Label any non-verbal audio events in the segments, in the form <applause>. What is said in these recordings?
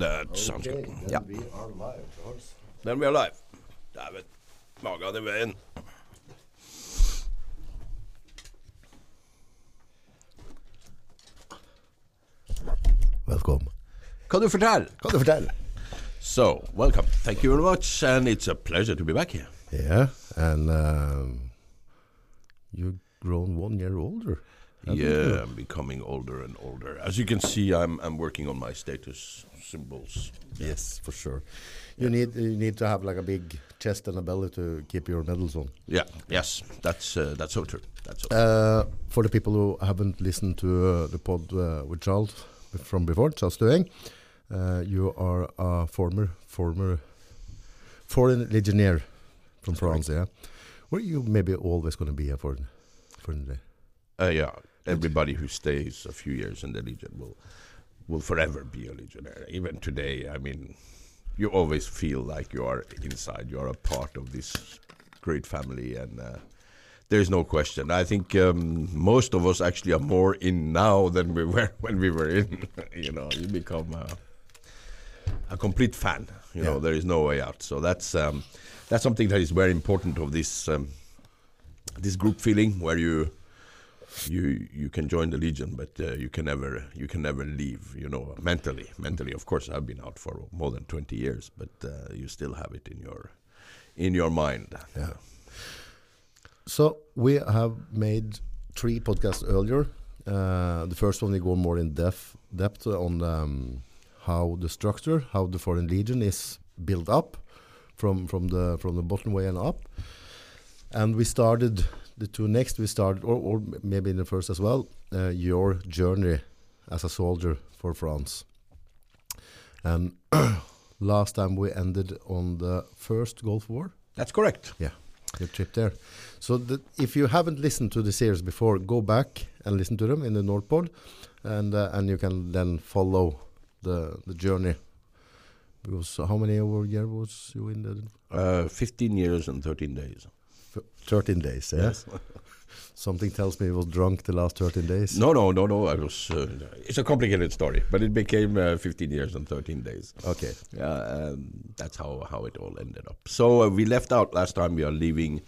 that sounds good. then Yeah. we are live, Hans. Then we are live. Dæven. Magen i veien. Velkommen. Kan du fortelle? Kan du fortelle? So, welcome. Thank you very much, and it's a pleasure to be back here. Yeah, and um, you've grown one year older. Yeah, I'm becoming older and older. As you can see, I'm I'm working on my status symbols. Yes, for sure. You need you need to have like a big chest and a belly to keep your medals on. Yeah, yes, that's uh, that's so true. That's so true. Uh, for the people who haven't listened to uh, the pod uh, with Charles from before, Charles Doing, uh, you are a former former foreign legionnaire from France, yeah. Were you maybe always going to be a foreign foreign legionnaire? Uh, yeah, everybody who stays a few years in the Legion will will forever be a legionnaire. Even today, I mean, you always feel like you are inside. You are a part of this great family, and uh, there's no question. I think um, most of us actually are more in now than we were <laughs> when we were in. <laughs> you know, you become a, a complete fan. You know, there is no way out. So that's um, that's something that is very important of this um, this group feeling where you you you can join the legion, but uh, you can never you can never leave. You know, mentally, mentally. Of course, I've been out for more than twenty years, but uh, you still have it in your in your mind. Yeah. So we have made three podcasts earlier. Uh, the first one we go more in depth depth on um, how the structure, how the Foreign Legion is built up from from the from the bottom way and up. And we started the two next. We started, or, or maybe in the first as well, uh, your journey as a soldier for France. And <clears throat> last time we ended on the first Gulf War That's correct. Yeah, your trip there. So the, if you haven't listened to the series before, go back and listen to them in the Nordpod, and uh, and you can then follow the the journey. Because how many over year was you in the Uh, Fifteen years and thirteen days. F- 13 days? Yeah? <laughs> Something tells me he was drunk the last 13 days. No, no, no, no. I was. Uh, it's a complicated story, but it became uh, fifteen years and thirteen days. Okay. Yeah, um, that's how how it all ended up. So uh, we left out last time. We are leaving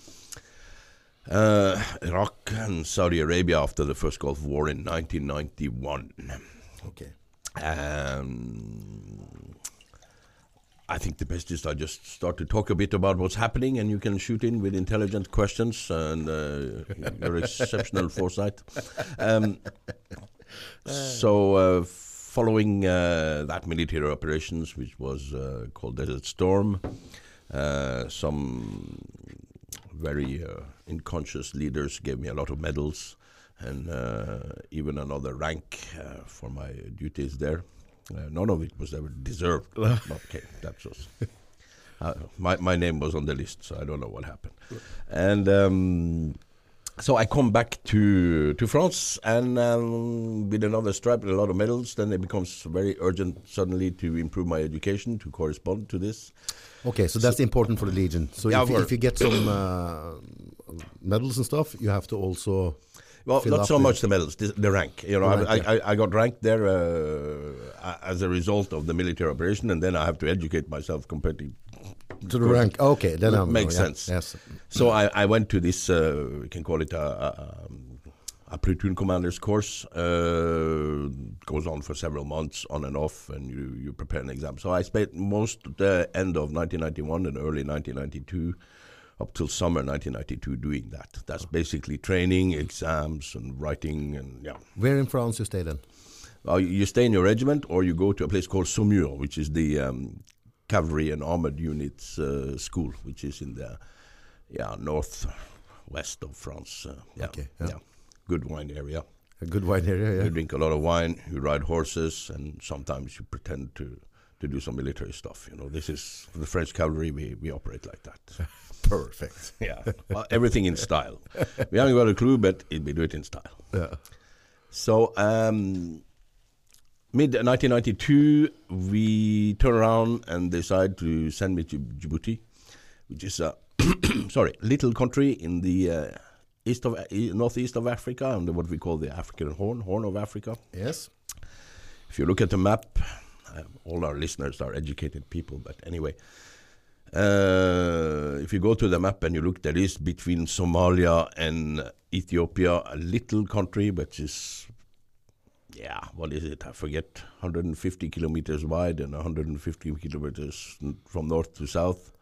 uh, Iraq and Saudi Arabia after the first Gulf War in 1991. Okay. Um, I think the best is I just start to talk a bit about what's happening, and you can shoot in with intelligent questions and uh, your exceptional <laughs> foresight. Um, so, uh, following uh, that military operations, which was uh, called Desert Storm, uh, some very uh, unconscious leaders gave me a lot of medals and uh, even another rank uh, for my duties there. Uh, none of it was ever deserved. <laughs> Okay, that's just. Uh, my my name was on the list, so I don't know what happened. And um, so I come back to to France, and um, with another stripe and a lot of medals, then it becomes very urgent suddenly to improve my education to correspond to this. Okay, so that's important for the Legion. So Yeah, if, you- if you get some uh, medals and stuff, you have to also Well, not so the- much the medals, the, the rank. You know, The I, rank, I, I, got ranked there uh, as a result of the military operation, and then I have to educate myself completely. to the rank. Okay, then I'm Makes yeah, sense. Yes. So I, I went to this, uh, we can call it a, a, um, a platoon commander's course. Uh, goes on for several months, on and off, and you, you prepare an exam. So I spent most the end of 1991 and early 1992 up till summer 1992 doing that. That's basically training, exams, and writing, and yeah. Where in France you stay then? Uh, you stay in your regiment, or you go to a place called Saumur, which is the um, cavalry and armored units uh, school, which is in the yeah north west of France. Uh, yeah, Okay, yeah. good wine area. A good wine area, yeah. You drink a lot of wine. You ride horses, and sometimes you pretend to to do some military stuff. You know, this is for the French cavalry. We we operate like that. <laughs> Perfect. <laughs> yeah, <laughs> everything in style. We haven't got a clue, but it, we do it in style. Yeah. So, um, mid 1992, we turn around and decide to send me to Djibouti, which is a <coughs> sorry little country in the uh, east of e- northeast of Africa, and what we call the African Horn, Horn of Africa. Yes. If you look at the map, uh, all our listeners are educated people, but anyway. Uh, if you go to the map and you look, there is between Somalia and Ethiopia a little country which is, yeah, what is it? I forget, 150 kilometers wide and 150 kilometers from north to south,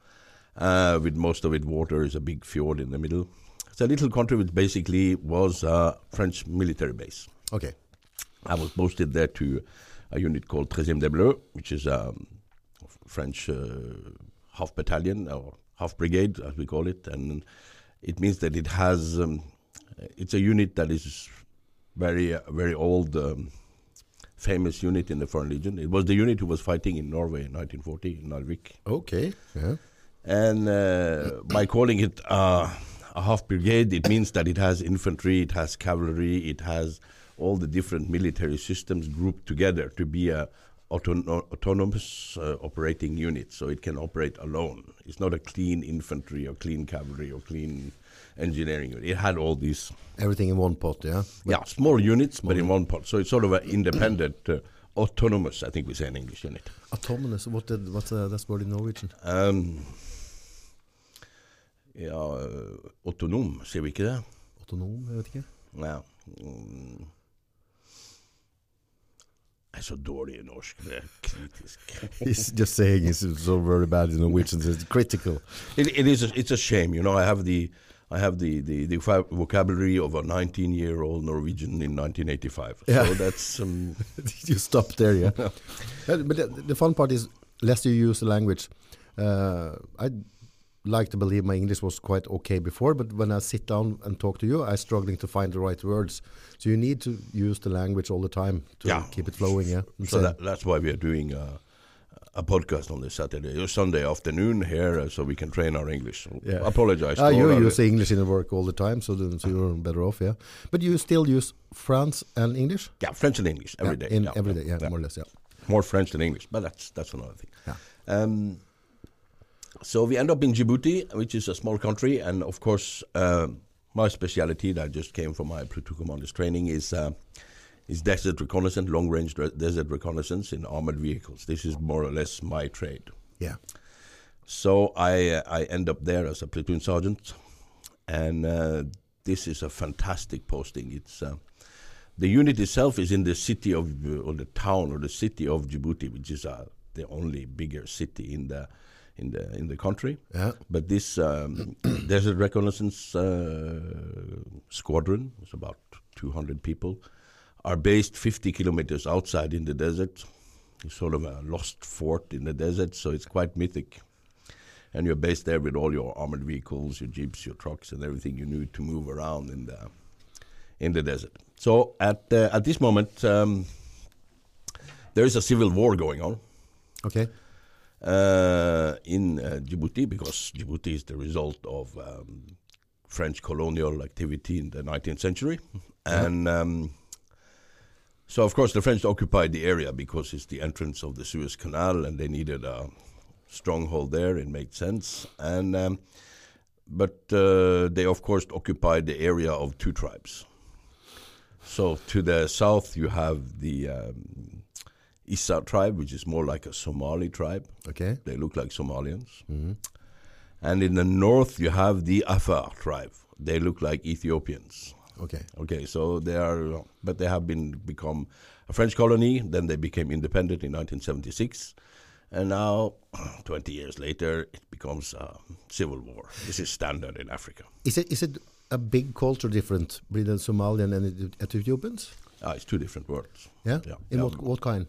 uh, with most of it water. is a big fjord in the middle. It's a little country which basically was a French military base. Okay. I was posted there to a unit called 13e DBLE, which is a French uh, half battalion or half brigade, as we call it, and it means that it has. Um, it's a unit that is very, uh, very old, um, famous unit in the Foreign Legion. It was the unit who was fighting in Norway in 1940 in Narvik. Okay. Yeah. And uh, by calling it uh, a half brigade, it means that it has infantry, it has cavalry, it has all the different military systems grouped together to be a autonomous uh, operating unit, so it can operate alone. It's not a clean infantry or clean cavalry or clean engineering unit. It had all these everything in one pot, yeah. But yeah, small units, small but in one pot. So it's sort of an independent, uh, autonomous. I think we say in English unit. Autonomous. What did, what's uh, that word in Norwegian? Um, ja, uh, autonom, sier vi ikke det? Autonom, jeg vet ikke. Ja. Mm. Jeg er så dårlig i norsk. Det er kritisk. He's just saying he's so very bad in Norwegian. It's critical. It, it is. A, it's a shame, you know. I have the, I have the the, the vocabulary of a 19-year-old Norwegian in 1985. Yeah. So that's. Um, <laughs> you stop there, yeah. <laughs> but the, the, fun part is, less you use the language. Uh, I like to believe my English was quite okay before, but when I sit down and talk to you, I'm struggling to find the right words. So you need to use the language all the time to yeah. keep it flowing. Yeah. So that, that's why we are doing uh, a podcast on this Saturday or Sunday afternoon here, uh, so we can train our English. Yeah. I apologize. Uh, you use English in the work all the time, so, so you're better off. Yeah. But you still use French and English. Yeah, French and English every yeah, day. In yeah, every day, yeah, more or less. Yeah. More French than English, but that's that's another thing. Yeah. Um, so we end up in Djibouti, which is a small country, and of course, uh, my specialty that just came from my platoon commander's training is uh, is desert reconnaissance, long range desert reconnaissance in armored vehicles. This is more or less my trade. Yeah. So I uh, I end up there as a platoon sergeant, and uh, this is a fantastic posting. It's uh, the unit itself is in the city of or the town or the city of Djibouti, which is uh, the only bigger city in the in the in the country. Yeah. But this um, <clears throat> desert reconnaissance uh, squadron, it's about 200 people, are based 50 kilometers outside in the desert. It's sort of a lost fort in the desert, so it's quite mythic. And you're based there with all your armored vehicles, your jeeps, your trucks, and everything you need to move around in the in the desert. So at uh, at this moment, um, there is a civil war going on. Okay uh, in uh, Djibouti because Djibouti is the result of um, French colonial activity in the 19th century. And um, so, of course, the French occupied the area because it's the entrance of the Suez Canal and they needed a stronghold there. It made sense. And um, but uh, they, of course, occupied the area of two tribes. So to the south, you have the um, Issa tribe, which is more like a Somali tribe. Okay. They look like Somalians. Mm-hmm. And in the north, you have the Afar tribe. They look like Ethiopians. Okay. Okay, so they are, but they have been become a French colony. Then they became independent in 1976, and now, <clears throat> 20 years later, it becomes a civil war. This is standard in Africa. Is it is it a big culture difference between Somalian and Ethiopians? Ah, it's two different worlds. Yeah. yeah. In yeah. what what kind?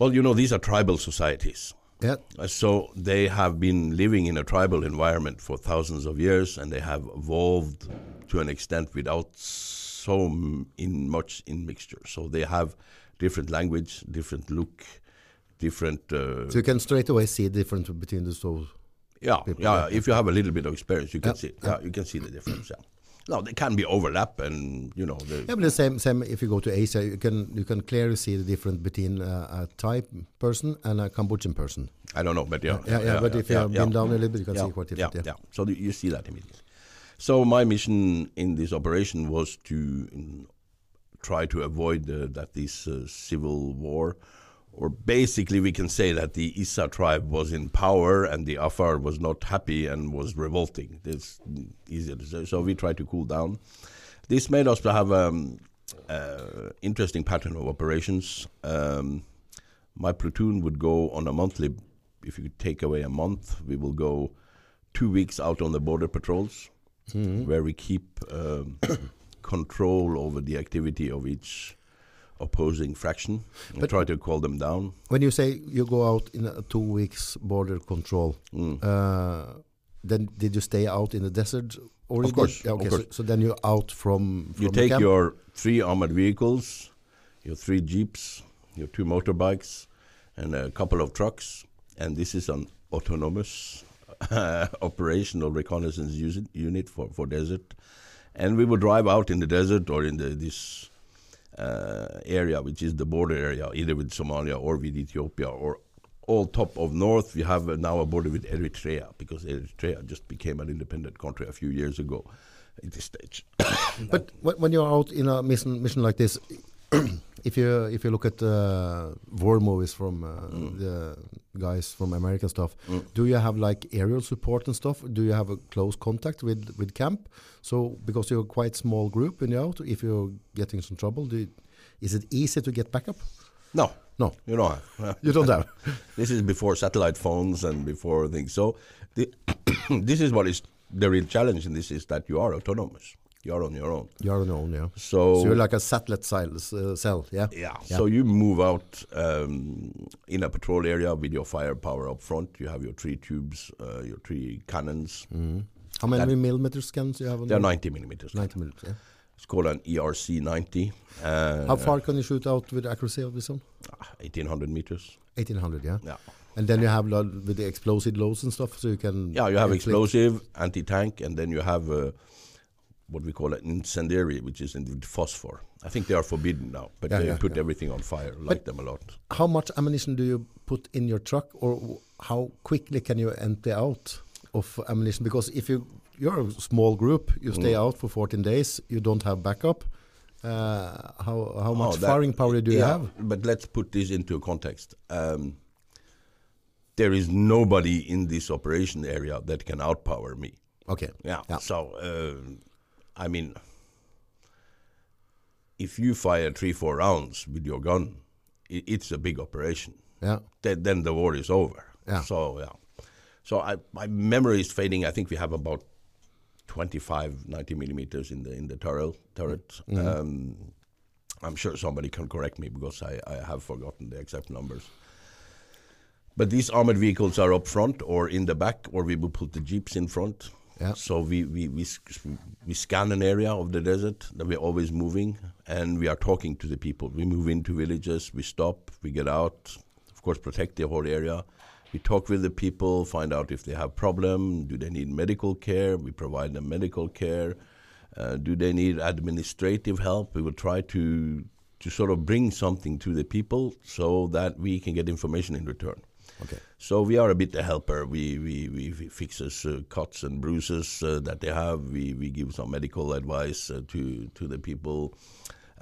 Well, you know, these are tribal societies. Yeah. Uh, so they have been living in a tribal environment for thousands of years, and they have evolved to an extent without so in much in mixture. So they have different language, different look, different. Uh, so you can straight away see the difference between the two. Yeah, yeah. If you have a little bit of experience, you can see. Yeah, you can see the difference. Yeah. No, there can be overlap, and you know. The yeah, but the same, same. If you go to Asia, you can you can clearly see the difference between uh, a Thai person and a Cambodian person. I don't know, but yeah, yeah, yeah. yeah but if you have been down a little bit, you can see quite different. Yeah, yeah. So you see that immediately. So my mission in this operation was to try to avoid uh, that this uh, civil war or basically we can say that the Issa tribe was in power and the Afar was not happy and was revolting. It's easier to say. So we tried to cool down. This made us to have um, uh, interesting pattern of operations. Um, my platoon would go on a monthly. If you take away a month, we will go two weeks out on the border patrols, Mhm. where we keep um, <coughs> control over the activity of each opposing fraction and But- try to call them down. When you say you go out in a two weeks border control, Mm. uh, then did you stay out in the desert? Or Of course, yeah, of okay, course. So, so then you're out from, from You take camp? your three armored vehicles, your three jeeps, your two motorbikes, and a couple of trucks, and this is an autonomous uh, <laughs> operational reconnaissance unit for, for desert. And we would drive out in the desert or in the, this area, which is the border area, either with Somalia or with Ethiopia, or all top of north. We have uh, now a border with Eritrea because Eritrea just became an independent country a few years ago. At this stage, But when when you're out in a mission mission like this, if you if you look at uh, war movies from uh, Mm. the guys from American stuff, Mm. do you have like aerial support and stuff? Do you have a close contact with with camp? So because you're a quite small group you're out, if you're getting some trouble, do you, is it easy to get backup? no, No, you know. <laughs> you don't have. <laughs> This is before satellite phones and before things. So the <coughs> this is what is the real challenge in this is that you are autonomous. You are on your own. You're on your own, yeah. So, So you're like a satellite cell, uh, cell yeah. yeah, Yeah. So you move out um, in a patrol area with your firepower up front. You have your three tubes, uh, your three cannons. Mhm. How many That- millimeter scans do you have on They're there? 90 millimeters. 90 millimeters, yeah. It's called an ERC 90. Uh, How far can you shoot out with accuracy of this one? 1800 meters. 1800, yeah. Yeah. And then you have with the explosive loads and stuff, so you can. Yeah, you have inflict- explosive, anti-tank, and then you have uh, what we call an incendiary, which is in phosphor. I think they are forbidden now, but Yeah, they yeah, put yeah. everything on fire. Like But- them a lot. How much ammunition do you put in your truck, or how quickly can you empty out of ammunition? Because if you you're a small group, you stay Mm. out for 14 days, you don't have backup. Uh, how how much Oh, that- firing power do you have? But let's put this into context. Um, there is nobody in this operation area that can outpower me. Okay. Yeah. Yeah. So, uh, I mean, if you fire three, four rounds with your gun, i it's a big operation. Yeah. then, then the war is over. Yeah. So yeah. So I, my memory is fading. I think we have about 25, 90 millimeters in the in the turret. turret. Mm-hmm. Um, I'm sure somebody can correct me because I, I have forgotten the exact numbers. But these armored vehicles are up front or in the back, or we will put the jeeps in front. Yeah. So we, we, we, we scan an area of the desert that we're always moving, and we are talking to the people. We move into villages, we stop, we get out, of course, protect the whole area. We talk with the people, find out if they have problem, do they need medical care? We provide them medical care. Uh, do they need administrative help? We will try to to sort of bring something to the people so that we can get information in return. Okay. So we are a bit the helper. We we we, we fix us uh, cuts and bruises uh, that they have. We we give some medical advice uh, to to the people.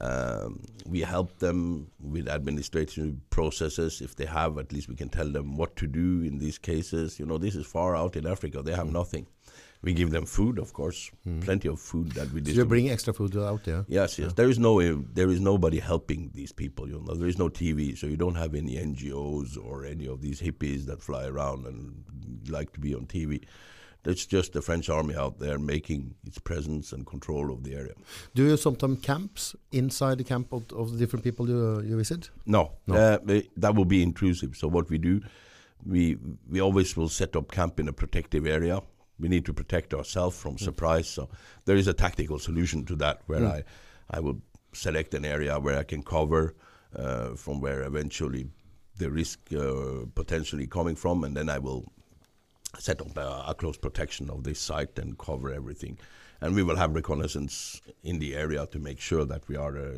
Um, we help them with administrative processes. If they have, at least we can tell them what to do in these cases. You know, this is far out in Africa. They have nothing. We give them food, of course, plenty of food that we So you distribute. bring extra food out there. Yes, yes. There is no there is nobody helping these people. You know, there is no TV, so you don't have any NGOs or any of these hippies that fly around and like to be on TV. It's just the French army out there making its presence and control of the area. Do you sometimes camps inside the camp of, of the different people you, you visit? No, No. Uh, that will be intrusive. So what we do, we we always will set up camp in a protective area. We need to protect ourselves from surprise. So there is a tactical solution to that, where Mm. I I will select an area where I can cover uh, from where eventually the risk uh, potentially coming from, and then I will set up a, a close protection of this site and cover everything. And we will have reconnaissance in the area to make sure that we are uh,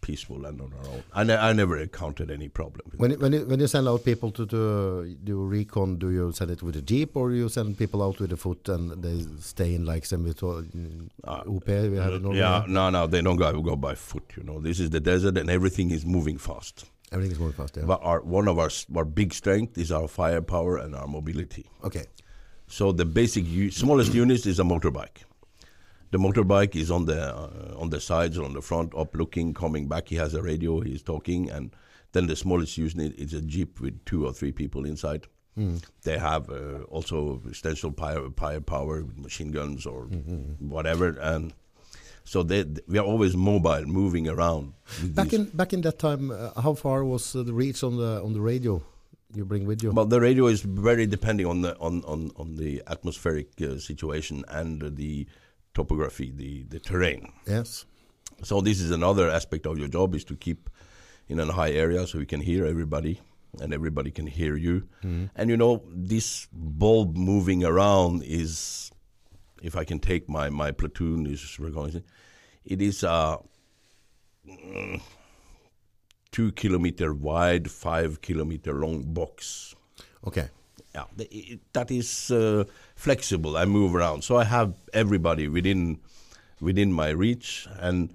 peaceful and on our own. I, ne- I never encountered any problem. When you, when you, when you send out people to, to do recon, do you send it with a jeep or you send people out with a foot and they stay in like semi Uh, OP we have Norway? Yeah, no, no, they don't go, go by foot. You know, this is the desert, and everything is moving fast. Everything is moving fast. Yeah. But our one of our our big strength is our firepower and our mobility. okay. So the basic smallest unit is a motorbike. The motorbike is on the uh, on the sides or on the front, up looking, coming back. He has a radio. He's talking, and then the smallest unit is a jeep with two or three people inside. They have uh, also extension fire, power, with machine guns or whatever, and so they, we are always mobile, moving around. Back in back in that time, uh, how far was uh, the reach on the on the radio you bring with you? Well, the radio is very depending on the on on, on the atmospheric uh, situation and uh, the topography, the the terrain. yes. So this is another aspect of your job is to keep in a high area so you can hear everybody and everybody can hear you. And you know this bulb moving around is, if I can take my my platoon is we're it is a mm, two kilometer wide, five kilometer long box. Okay. Yeah, it, that is uh, flexible. I move around, so I have everybody within within my reach, and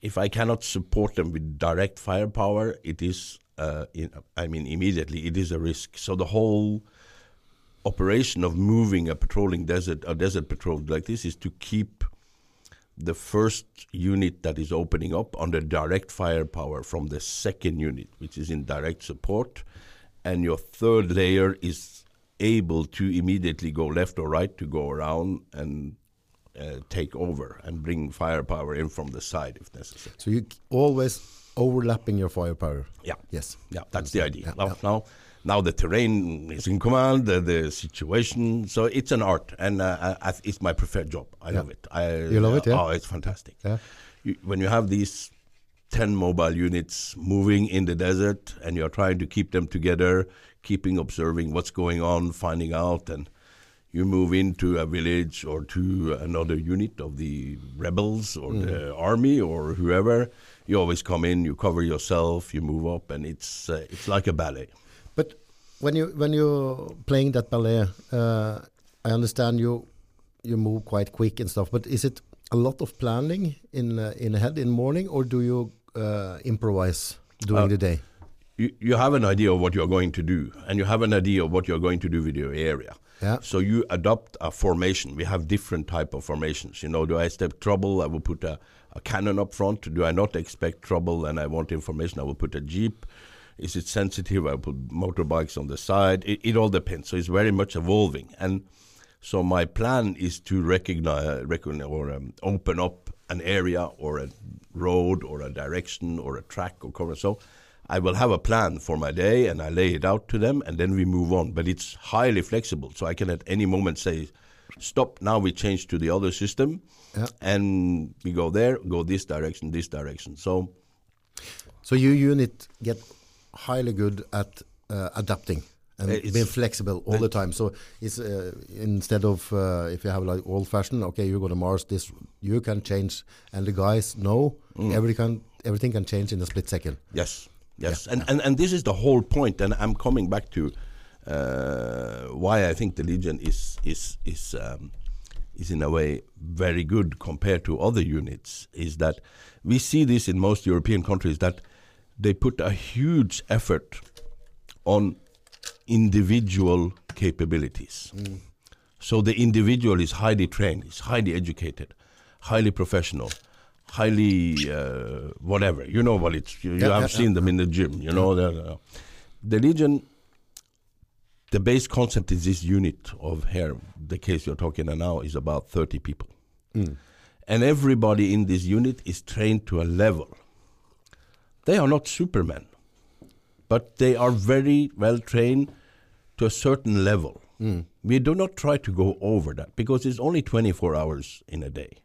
if I cannot support them with direct firepower, it is, uh, in, I mean, immediately it is a risk. So the whole operation of moving a patrolling desert, a desert patrol like this, is to keep the first unit that is opening up under direct firepower from the second unit, which is in direct support, and your third layer is able to immediately go left or right to go around and uh, take over and bring firepower in from the side if necessary. So you always overlapping your firepower. Yeah. Yes. Yeah, that's the idea. Yeah, now, yeah. now, now the terrain is in command, the, the situation. So it's an art, and uh, I, I, it's my preferred job. I Yeah. love it. I, You love it, yeah? Oh, it's fantastic. Yeah. You, when you have these ten mobile units moving in the desert, and you're trying to keep them together, keeping observing what's going on, finding out, and you move into a village or to another unit of the rebels or Mm. the army or whoever. You always come in, you cover yourself, you move up, and it's uh, it's like a ballet. But when you when you're playing that ballet, uh, I understand you you move quite quick and stuff. But is it a lot of planning in uh, in ahead in morning, or do you uh, improvise during Uh, the day? You, you have an idea of what you're going to do, and you have an idea of what you're going to do with your area. Yeah. So you adopt a formation. We have different type of formations. You know, do I expect trouble? I will put a, a cannon up front. Do I not expect trouble and I want information? I will put a jeep. Is it sensitive? I put motorbikes on the side. It, it all depends. So it's very much evolving. And so my plan is to recognize, recognize or um, open up an area or a road or a direction or a track or cover. So I will have a plan for my day and I lay it out to them and then we move on. But it's highly flexible. So I can at any moment say, stop, now we change to the other system Yeah. and we go there, go this direction, this direction. So So your unit get highly good at uh, adapting and Uh, it's- being flexible all the time. So it's uh, instead of uh, if you have like old fashioned, okay, you're going to Mars. This you can change, and the guys know Mm. every can everything can change in a split second. Yes, yes, and, and and this is the whole point, and I'm coming back to uh, why I think the Legion is is is um, is in a way very good compared to other units. Is that we see this in most European countries that they put a huge effort on individual capabilities. So the individual is highly trained, is highly educated, highly professional, highly uh, whatever. You know what it's. You, you Yeah, have yeah, seen them in the gym. You know that. Uh, the Legion. The base concept is this unit of hair. The case you're talking about now is about 30 people, and everybody in this unit is trained to a level. They are not supermen, but they are very well trained to a certain level. We do not try to go over that because it's only 24 hours in a day.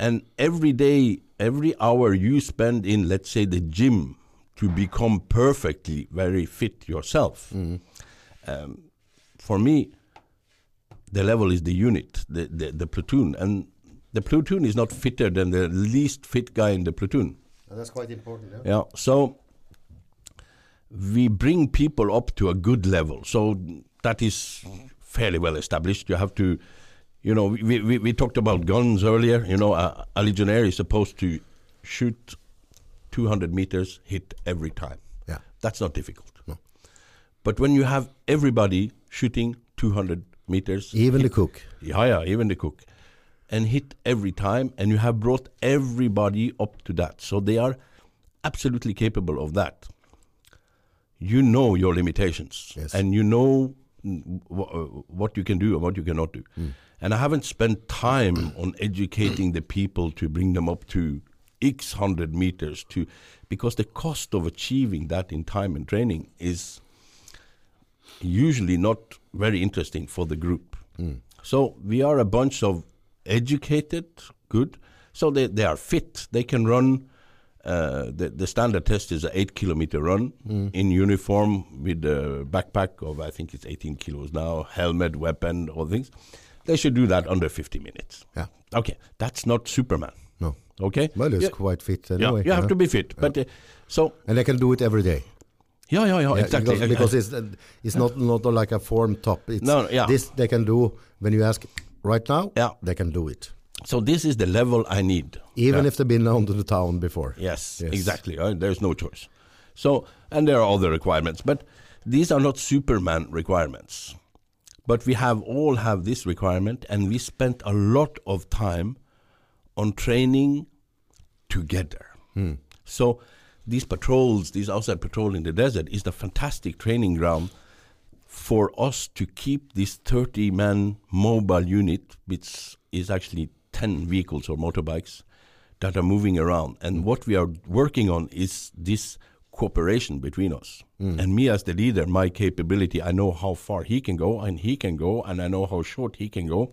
And every day, every hour you spend in, let's say, the gym to become perfectly very fit yourself, um, for me, the level is the unit, the, the, the platoon. And the platoon is not fitter than the least fit guy in the platoon. that's quite important. Yeah. So we bring people up to a good level. So that is fairly well established. You have to, you know, we, we, we talked about guns earlier. You know, a, a legionnaire is supposed to shoot 200 meters, hit every time. Yeah. That's not difficult. But when you have everybody shooting 200 meters, Even the cook. yeah, yeah, even the cook, and hit every time, and you have brought everybody up to that, so they are absolutely capable of that. You know your limitations, Yes. and you know mm, uh, what you can do and what you cannot do. And I haven't spent time on educating the people to bring them up to X hundred meters to, because the cost of achieving that in time and training is usually not very interesting for the group. So we are a bunch of educated, good. So they, they are fit. They can run. Uh, the, the standard test is an eight kilometer run in uniform with a backpack of I think it's 18 kilos now, helmet, weapon, all things. They should do that under 50 minutes. Yeah. Okay, that's not Superman. No. Okay. Well, it's yeah, quite fit yeah, anyway. you have yeah. to be fit. But uh, so And they can do it every day. yeah, yeah, yeah, Yeah, exactly. Because, because it's uh, it's not not like a form top. It's No, yeah. This they can do when you ask right now. Yeah. They can do it, so this is the level I need. even Yeah. if they've been down to the town before. Yes, Yes. exactly. Uh, there's no choice. So, and there are other requirements, but these are not Superman requirements. But we have all have this requirement, and we spent a lot of time on training together. Hmm. So, these patrols, these outside patrol in the desert, is the fantastic training ground for us to keep this 30 man mobile unit, which is actually 10 vehicles or motorbikes that are moving around. And hmm. what we are working on is this cooperation between us. Mm. And me as the leader, my capability, I know how far he can go and he can go, and I know how short he can go.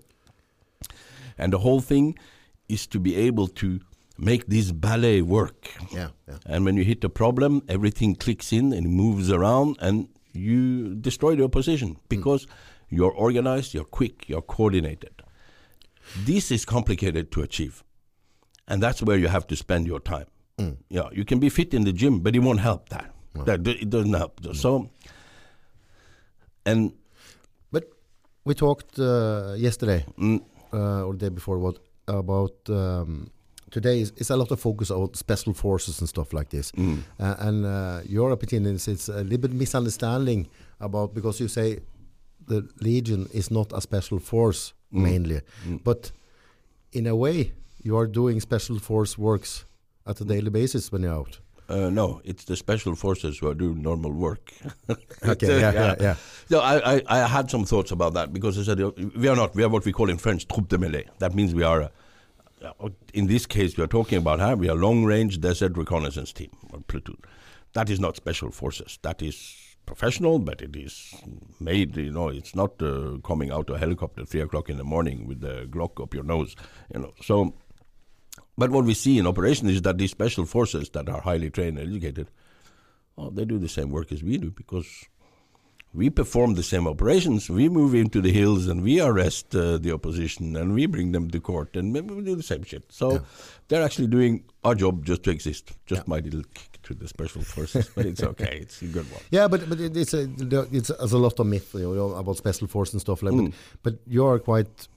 And the whole thing is to be able to make this ballet work. Yeah, yeah. And when you hit a problem, everything clicks in and moves around, and you destroy the opposition mm. because you're organized, you're quick, you're coordinated. This is complicated to achieve, and that's where you have to spend your time. Yeah, you can be fit in the gym, but it won't help that. That it doesn't help. So, and But we talked uh, yesterday mm, uh, or the day before what about um, today is, is a lot of focus on special forces and stuff like this. mm, Uh, and uh, your opinion is it's a little bit misunderstanding about because you say the Legion is not a special force Mm. mainly, mm. but in a way you are doing special force works at a daily basis when you're out. Uh, no, it's the special forces who are doing normal work. <laughs> Okay, <laughs> yeah, yeah, yeah. So I, I, I had some thoughts about that because I said uh, we are not we are what we call in French troupe de mêlée. That means we are, uh, in this case, we are talking about how we are long range desert reconnaissance team or platoon. That is not special forces. That is professional, but it is made. You know, it's not uh, coming out of a helicopter at three o'clock in the morning with the Glock up your nose. You know, so. But what we see in operation is that these special forces that are highly trained and educated, well, they do the same work as we do because we perform the same operations. We move into the hills and we arrest uh, the opposition and we bring them to court and we we do the same shit. So Yeah. they're actually doing our job just to exist. Just my little kick to the special forces, but it's okay. <laughs> It's a good one. Yeah, but but it- it's a it's, there's a lot of myth you know, about special forces and stuff like. Mm. But but you're quite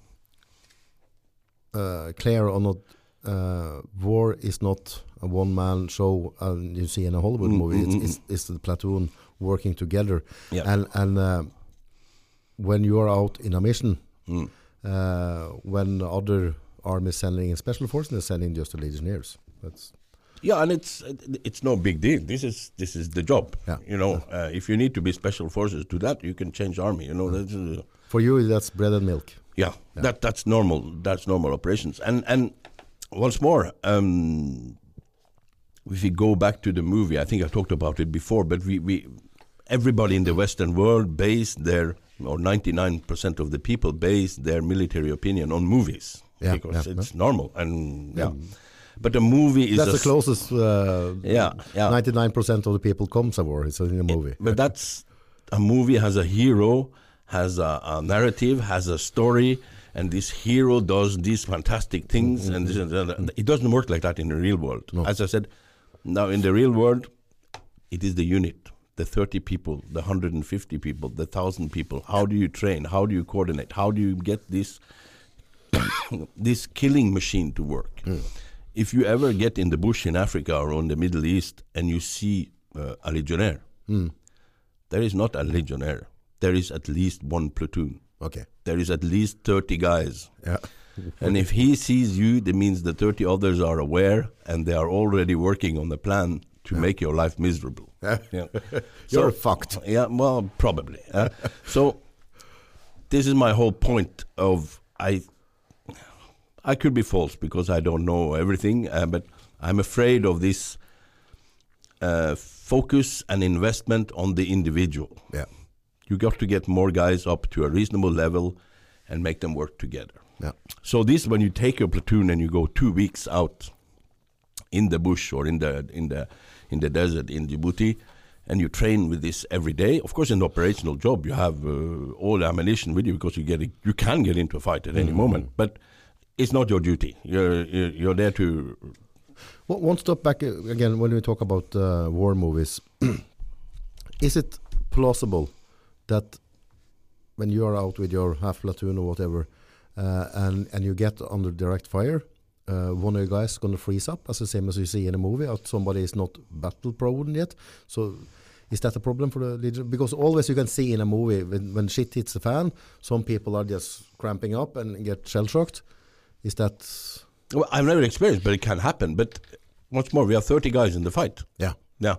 uh, clear on not uh, war is not a one man show uh, you see in a Hollywood Mm, movie. mm, It's, mm, it's it's the platoon working together, Yeah. and and uh, when you are out in a mission, Mm. uh, when other armies sending in special forces they're sending just the legionnaires. That's Yeah, and it's it's no big deal. This is this is the job. Yeah. You know, uh, if you need to be special forces to that, you can change army. You know, that's, uh, for you. That's bread and milk. Yeah, that that's normal. That's normal operations. And and once more, um, if we go back to the movie, I think I talked about it before, but we, we everybody in the Western world based their or ninety nine percent of the people base their military opinion on movies Yeah, because yeah, it's normal and yeah. But a movie is That's the closest. Uh, Yeah, yeah. Ninety-nine percent of the people comes a war. It's in a movie. But that's a movie has a hero, has a, a narrative, has a story, and this hero does these fantastic things, and, this and that. it doesn't work like that in the real world. As I said, now in the real world, it is the unit, the 30 people, the 150 people, the 1,000 people. How do you train? How do you coordinate? How do you get this <coughs> this killing machine to work? If you ever get in the bush in Africa or in the Middle East and you see uh, a legionnaire, Mm. There is not a legionnaire. There is at least one platoon. Okay. There is at least 30 guys. Yeah. <laughs> And if he sees you, that means the 30 others are aware and they are already working on the plan to make your life miserable. <laughs> Yeah. Yeah. <laughs> You're So- fucked. Yeah, well, probably. uh, so this is my whole point of I I could be false because I don't know everything, uh, but I'm afraid of this uh, focus and investment on the individual. Yeah. You got to get more guys up to a reasonable level and make them work together. Yeah. So this, when you take your platoon and you go two weeks out in the bush or in the in the in the desert in Djibouti, and you train with this every day. Of course, in an operational job, you have uh, all the ammunition with you because you get you can get into a fight at any moment, but it's not your duty. You're you're there to One one step back uh, again when we talk about uh, war movies. <clears throat> is it plausible that when you are out with your half platoon or whatever, uh, and and you get under direct fire, uh, one of you guys is going to freeze up, as the same as you see in a movie, that somebody is not battle prone yet. So. Is that a problem for the Legion? Because always you can see in a movie when, when shit hits the fan, some people are just cramping up and get shell shocked. Is that Well, I've never experienced, but it can happen. But what's more, we have 30 guys in the fight. yeah? Yeah.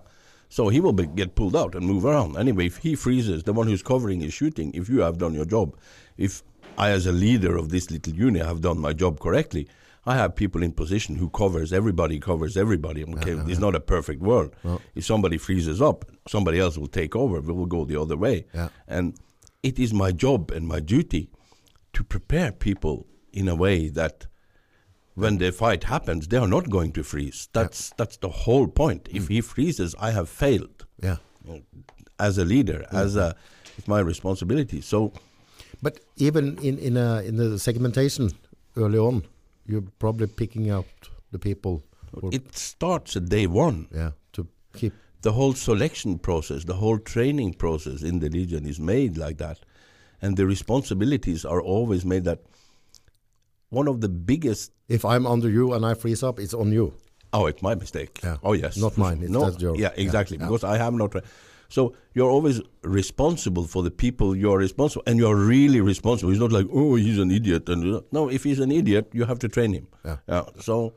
So he will be, get pulled out and move around. Anyway, if he freezes, the one who's covering is shooting. If you have done your job, if I, as a leader of this little unit, have done my job correctly, I have people in position who covers everybody, covers everybody. Ah, okay, it's not a perfect world. If somebody freezes up, somebody else will take over. We will go the other way. Yeah. And it is my job and my duty to prepare people in a way that when the fight happens, they are not going to freeze. That's that's the whole point. If hmm. he freezes, I have failed Yeah. Uh, as a leader, as a it's my responsibility. So But even in in a, in the segmentation early on, you're probably picking out the people. It starts at day one. yeah, to keep. The whole selection process, the whole training process in the Legion is made like that, and the responsibilities are always made that. One of the biggest If I'm under you and I freeze up, it's on you. Oh, it's my mistake. Yeah. Oh, yes. Not mine. It's no, that's your- yeah, exactly. yeah. Because I have not. So you're always responsible for the people you're responsible, and you're really responsible. It's not like, oh, he's an idiot. And no, if he's an idiot, you have to train him. Yeah. So,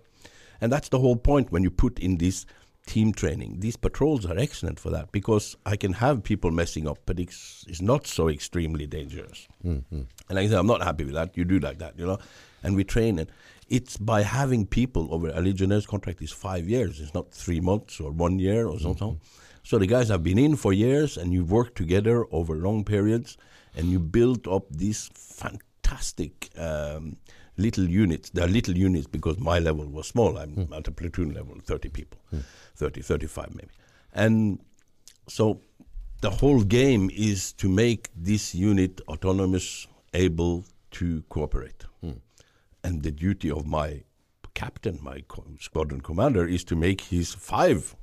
and that's the whole point when you put in this team training. These patrols are excellent for that because I can have people messing up, but it's, it's not so extremely dangerous. Mm-hmm. And like I said, I'm not happy with that. You do like that, you know. And we train, and it's by having people over a Legionnaire's contract is five years. It's not three months or one year or something. Mm-hmm. So the guys have been in for years, and you work together over long periods, and you build up these fantastic um, little units. They're little units because my level was small. I'm mm. at a platoon level, 30 people, mm. 30, 35 maybe. And so the whole game is to make this unit autonomous, able to cooperate. Mm. And the duty of my captain, my squadron commander, is to make his five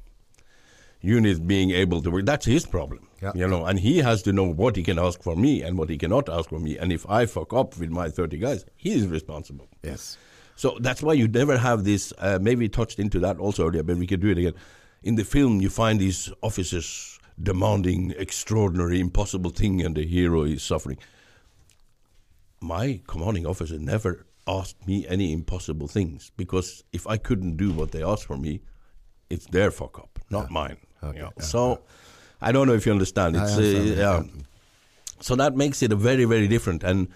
units being able to work. That's his problem, Yeah. you know. And he has to know what he can ask for me and what he cannot ask for me. And if I fuck up with my thirty guys, he is responsible. Yes. So that's why you never have this. Uh, maybe we touched into that also earlier, but we can do it again. In the film, you find these officers demanding extraordinary, impossible thing, and the hero is suffering. My commanding officer never asked me any impossible things because if I couldn't do what they asked for me, it's their fuck up, not mine. Okay, you know. yeah, so I don't know if you understand. It's understand, uh, yeah. yeah. So that makes it a very, very different and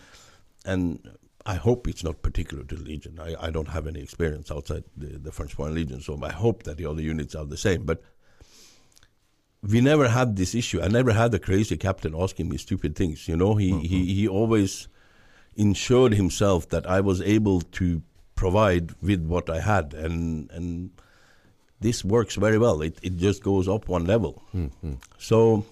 and I hope it's not particular to the Legion. I, I don't have any experience outside the, the French Foreign Legion, so I hope that the other units are the same. But we never had this issue. I never had the crazy captain asking me stupid things. You know, he, he, he always ensured himself that I was able to provide with what I had, and and this works very well. It it just goes up one level. So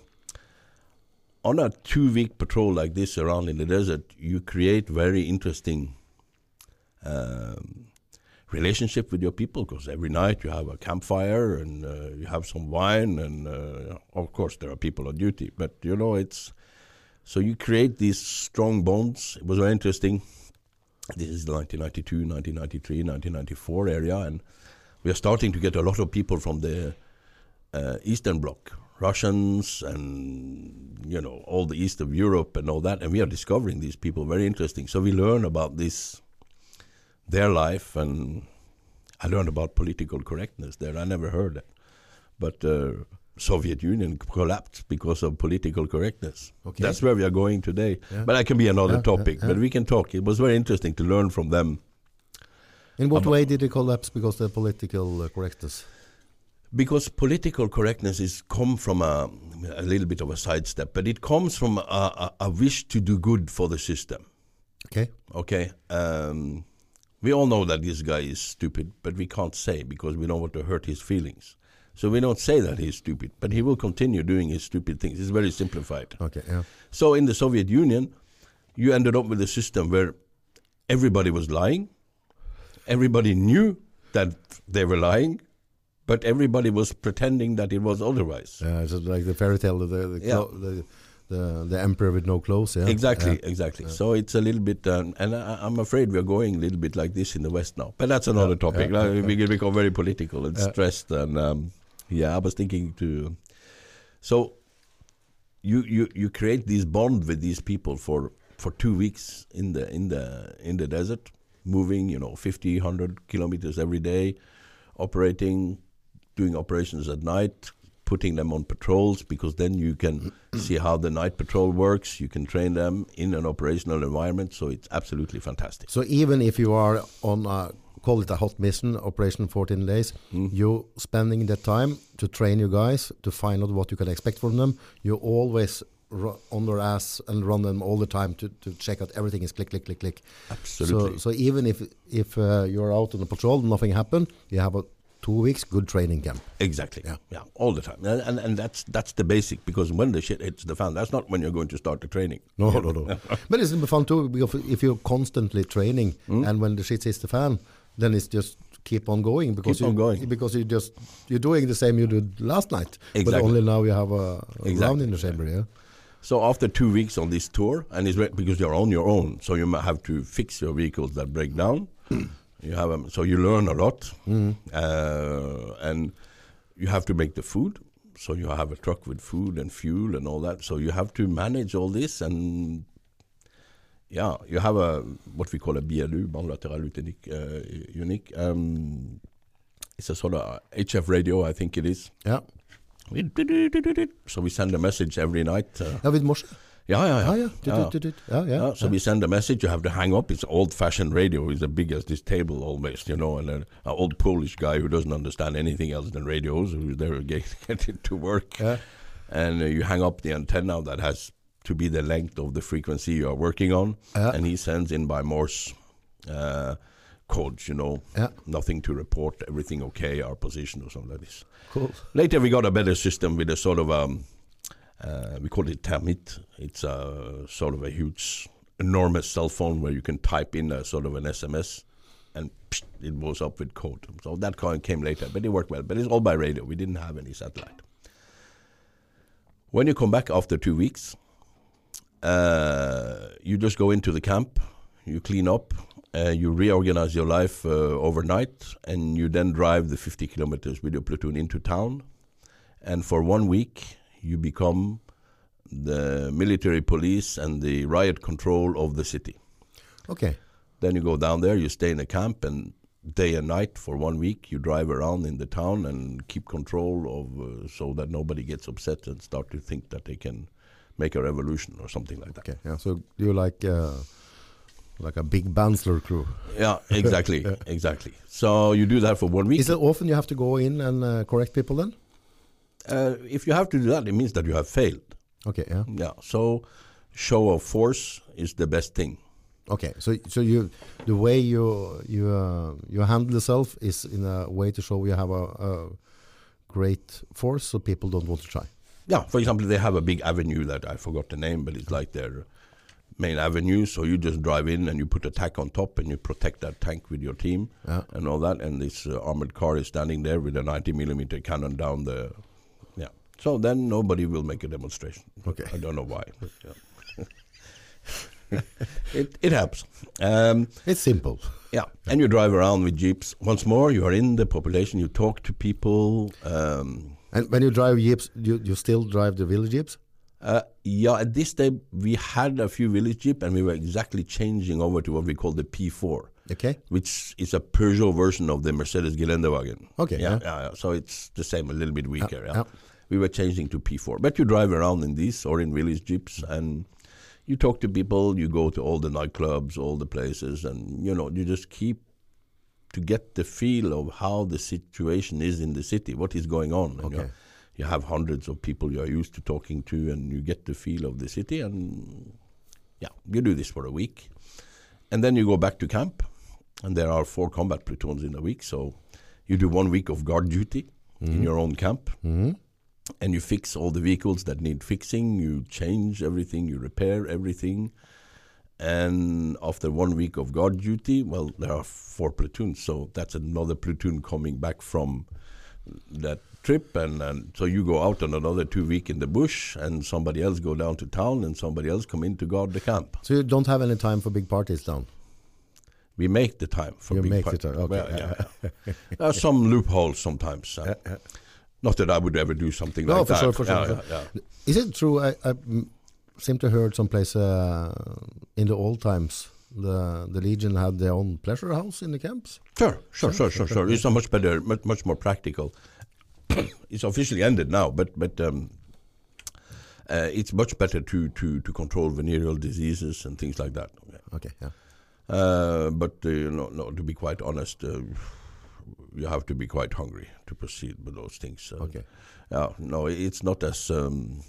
on a two week patrol like this around in the desert, you create very interesting um, relationship with your people because every night you have a campfire and uh, you have some wine, and uh, of course there are people on duty. But you know, it's so you create these strong bonds. It was very interesting. This is 1992, 1993, 1994 area, and we are starting to get a lot of people from the uh, Eastern Bloc Russians and you know all the east of Europe and all that, and we are discovering these people very interesting. So we learn about this, their life, and I learned about political correctness there. I never heard that, but uh, Soviet Union collapsed because of political correctness. Okay. That's where we are going today. Yeah. But that can be another Yeah, topic. yeah, But we can talk. It was very interesting to learn from them. In what About- way did it collapse because of the political uh, correctness? because political correctness is come from a, a little bit of a sidestep, but it comes from a, a, a wish to do good for the system. Okay. Okay, um, we all know that this guy is stupid, but we can't say because we don't want to hurt his feelings. So we don't say that he's stupid, but he will continue doing his stupid things. It's very simplified. Okay. Yeah. So in the Soviet Union, you ended up with a system where everybody was lying. Everybody knew that they were lying, but everybody was pretending that it was otherwise. Yeah. It's like the fairy tale, the the, Yeah. clo- the, the the emperor with no clothes. Yeah. Exactly, Yeah. exactly. So it's a little bit, um, and I, I'm afraid we're going a little bit like this in the West now. But that's another Yeah, topic. yeah, yeah. We can become very political and Yeah. stressed, and um, yeah, I was thinking to. So, you you you create this bond with these people for for two weeks in the in the in the desert, moving you know 50, 100 kilometers every day, operating, doing operations at night, putting them on patrols because then you can <clears throat> see how the night patrol works. You can train them in an operational environment, so it's absolutely fantastic. So even if you are on a call it a hot mission operation 14 days, Mm. you spending the time to train your guys to find out what you can expect from them. You always on their ass and run them all the time to, to check out everything is click click click click. Absolutely. So so even if if uh, you're out on a patrol, nothing happened, you have a two weeks good training camp. Exactly. Yeah. Yeah. All the time, and, and and that's that's the basic because when the shit hits the fan, that's not when you're going to start the training. <laughs> No, no, no. <laughs> but it's fun too because if you're constantly training Mm. and when the shit hits the fan, then it's just keep on going because Keep on you, going. because you just you're doing the same you did last night, but only now you have a, a Exactly. round in the chamber. Yeah. So after two weeks on this tour, and it's because you're on your own, so you might have to fix your vehicles that break down. <clears throat> you have 'em- so you learn a lot, uh, and you have to make the food. So you have a truck with food and fuel and all that. So you have to manage all this, and yeah, you have a what we call a BLU, bilateral unique. Uh, unique. Um, it's a sort of HF radio, I think it is. Yeah. So we send a message every night. Uh, Yeah, with Morse. yeah, yeah. Ah. Yeah, so we send a message. You have to hang up. It's old-fashioned radio. It's as big as this table almost, you know. And an old Polish guy who doesn't understand anything else than radios, who's there to get, get it to work. And uh, you hang up the antenna that has to be the length of the frequency you are working on, Yeah. and he sends in by Morse uh, codes. You know, Yeah. nothing to report, everything okay, our position or something like this. Cool. Later, we got a better system with a sort of um, uh, we call it Termit. It's a sort of a huge, enormous cell phone where you can type in a sort of an SMS, and psh, it goes up with code. So that kind came later, but it worked well. But it's all by radio. We didn't have any satellite. When you come back after two weeks, uh, you just go into the camp, you clean up, uh, you reorganize your life uh, overnight, and you then drive the 50 kilometers with your platoon into town. And for one week, you become the military police and the riot control of the city. Okay. Then you go down there, you stay in the camp, and day and night for one week, you drive around in the town and keep control of, uh, so that nobody gets upset and start to think that they can make a revolution or something like that. Okay. Yeah. So you like uh, like a big Banzler crew. Yeah, exactly, <laughs> exactly. So you do that for one week. Is it often you have to go in and uh, correct people then? uh, if you have to do that, it means that you have failed. Okay. Yeah. Yeah. So show of force is the best thing. Okay, so so you the way you you uh, you handle yourself is in a way to show you have a, a great force, so people don't want to try. Yeah, for example, they have a big avenue that I forgot the name, but it's like their main avenue. So you just drive in and you put a tank on top and you protect that tank with your team Yeah. and all that. And this uh, armored car is standing there with a 90 millimeter cannon down the. Yeah. So then nobody will make a demonstration. Okay. I don't know why. But yeah. <laughs> it, it helps. Um, It's simple. yeah, and you drive around with jeeps. Once more, you are in the population. You talk to people. Um, And when you drive jeeps, you, you still drive the Willys jeeps? Uh, yeah, at this time we had a few Willys jeep, and we were exactly changing over to what we call the P4, Okay. which is a Peugeot version of the Mercedes Geländewagen. Okay, Yeah, yeah. yeah. So it's the same, a little bit weaker. yeah. yeah. We were changing to P4, but you drive around in these or in Willys jeeps, and you talk to people. You go to all the nightclubs, all the places, and you know you just keep to get the feel of how the situation is in the city, what is going on. Okay. you have hundreds of people you are used to talking to, and you get the feel of the city. And yeah, you do this for a week, and then you go back to camp. And there are four combat platoons in a week, so you do one week of guard duty in your own camp, hmm and you fix all the vehicles that need fixing. You change everything, you repair everything. And after one week of guard duty, well, there are four platoons, so that's another platoon coming back from that trip, and, and so you go out on another two week in the bush, and somebody else go down to town, and somebody else come in to guard the camp. So you don't have any time for big parties down? We make the time for You big make part- the time, okay, Well, yeah. yeah, there are some loopholes sometimes. uh. Not that I would ever do something No, like for that. sure, for sure, Yeah, for yeah. Is it true? I, I seem to heard someplace uh, in the old times the the Legion had their own pleasure house in the camps. Sure, sure, sure, sure, sure. It's a much better, much, much more practical. <coughs> it's officially ended now, but but um, uh, it's much better to, to, to control venereal diseases and things like that. Okay, yeah. Uh, but uh, you know, no, to be quite honest, uh, you have to be quite hungry to proceed with those things. Uh, Okay. Yeah, no, it's not as um,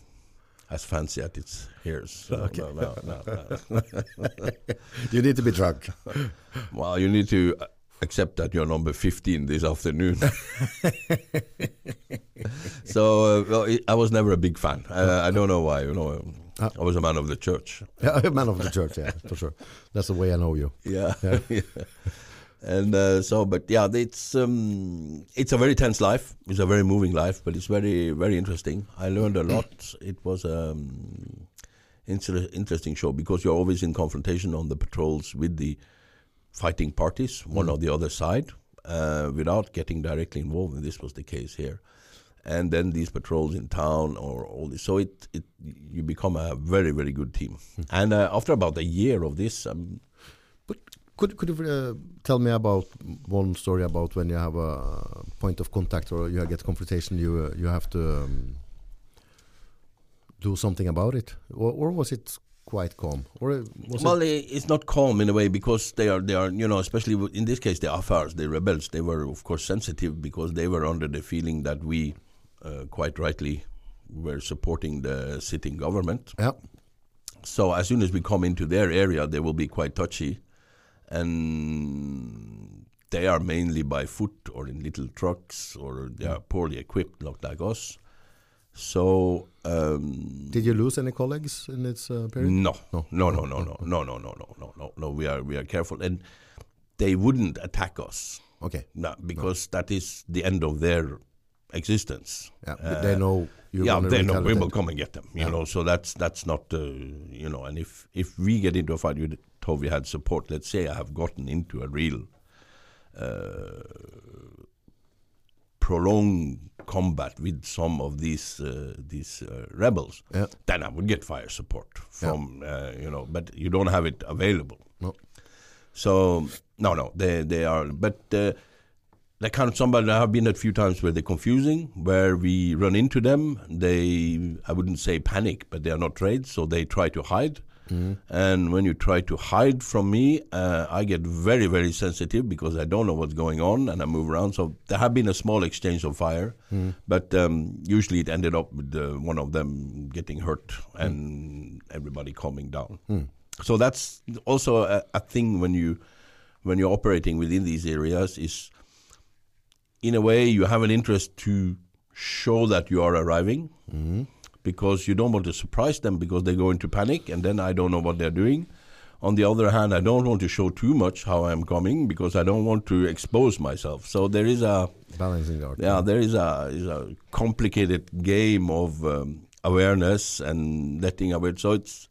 as fancy as it's here. So <laughs> Okay. no, no, no, no. <laughs> You need to be drunk. <laughs> Well, you need to accept that you're number 15 this afternoon. so, uh, well, I- was never a big fan. Uh, I don't know why. You know, Ah. I was a man of the church. yeah, a man of the church, yeah, for sure. That's the way I know you. Yeah. Yeah. Yeah. And uh, so, but yeah, it's um, it's a very tense life. It's a very moving life, but it's very very interesting. I learned a lot. <clears throat> It was um, inter- interesting show because you're always in confrontation on the patrols with the fighting parties, one Mm. or the other side, uh, without getting directly involved. And this was the case here. And then these patrols in town or all this. So it, it you become a very very good team. And uh, after about a year of this, um, Could could you uh, tell me about one story about when you have a point of contact or you get confrontation, you uh, you have to um, do something about it, or, or was it quite calm, or uh, was well, it? it's not calm in a way because they are they are you know especially in this case the Afars, the rebels, they were of course sensitive because they were under the feeling that we, uh, quite rightly, were supporting the sitting government. Yeah, So as soon as we come into their area, they will be quite touchy, and they are mainly by foot or in little trucks or they are poorly equipped, not like us. So. Um, did you lose any colleagues in this uh, period? no, No. no, no, no, no, <laughs> no, no, no, no, no, no, no. We are we are careful, and they wouldn't attack us, Okay, no, because that is the end of their existence. yeah, Uh, they know you're yeah, they know we will come and get them. You Yeah. know, so that's that's not uh, you know. And if if we get into a fight, you we had support. Let's say I have gotten into a real uh, prolonged combat with some of these uh, these uh, rebels, Yeah. then I would get fire support from uh, you know. But you don't have it available. No. So no, no, they they are, but. Uh, they kind of somebody I have been a few times where they're confusing, where we run into them. They, I wouldn't say panic, but they are not trained, so they try to hide. And when you try to hide from me, uh, I get very, very sensitive because I don't know what's going on and I move around. So there have been a small exchange of fire, but um, usually it ended up with uh, one of them getting hurt and everybody calming down. So that's also a, a thing when you when you're operating within these areas is in a way you have an interest to show that you are arriving because you don't want to surprise them because they go into panic and then I don't know what they're doing. On the other hand, I don't want to show too much how I'm coming because I don't want to expose myself. So there is a balancing art. yeah, there is a is a complicated game of um, awareness and letting aware. So it's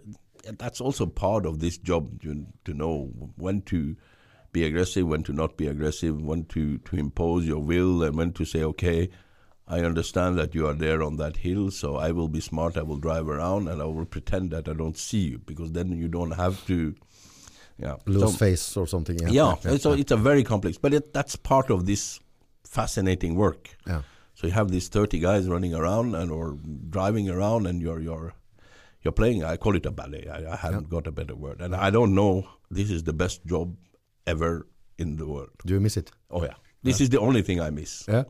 that's also part of this job to to know when to be aggressive, when to not be aggressive, when to to impose your will, and when to say, okay, I understand that you are there on that hill, so I will be smart. I will drive around and I will pretend that I don't see you because then you don't have to. Yeah, Lose So- face or something. Yeah, yeah, so it's a very complex, but it, that's part of this fascinating work. yeah. So you have these thirty guys running around and or driving around, and you're you're you're playing. I call it a ballet. I, I haven't got a better word, and I don't know. This is the best job ever in the world. Do you miss it? Oh yeah, this is the only thing I miss. Yeah.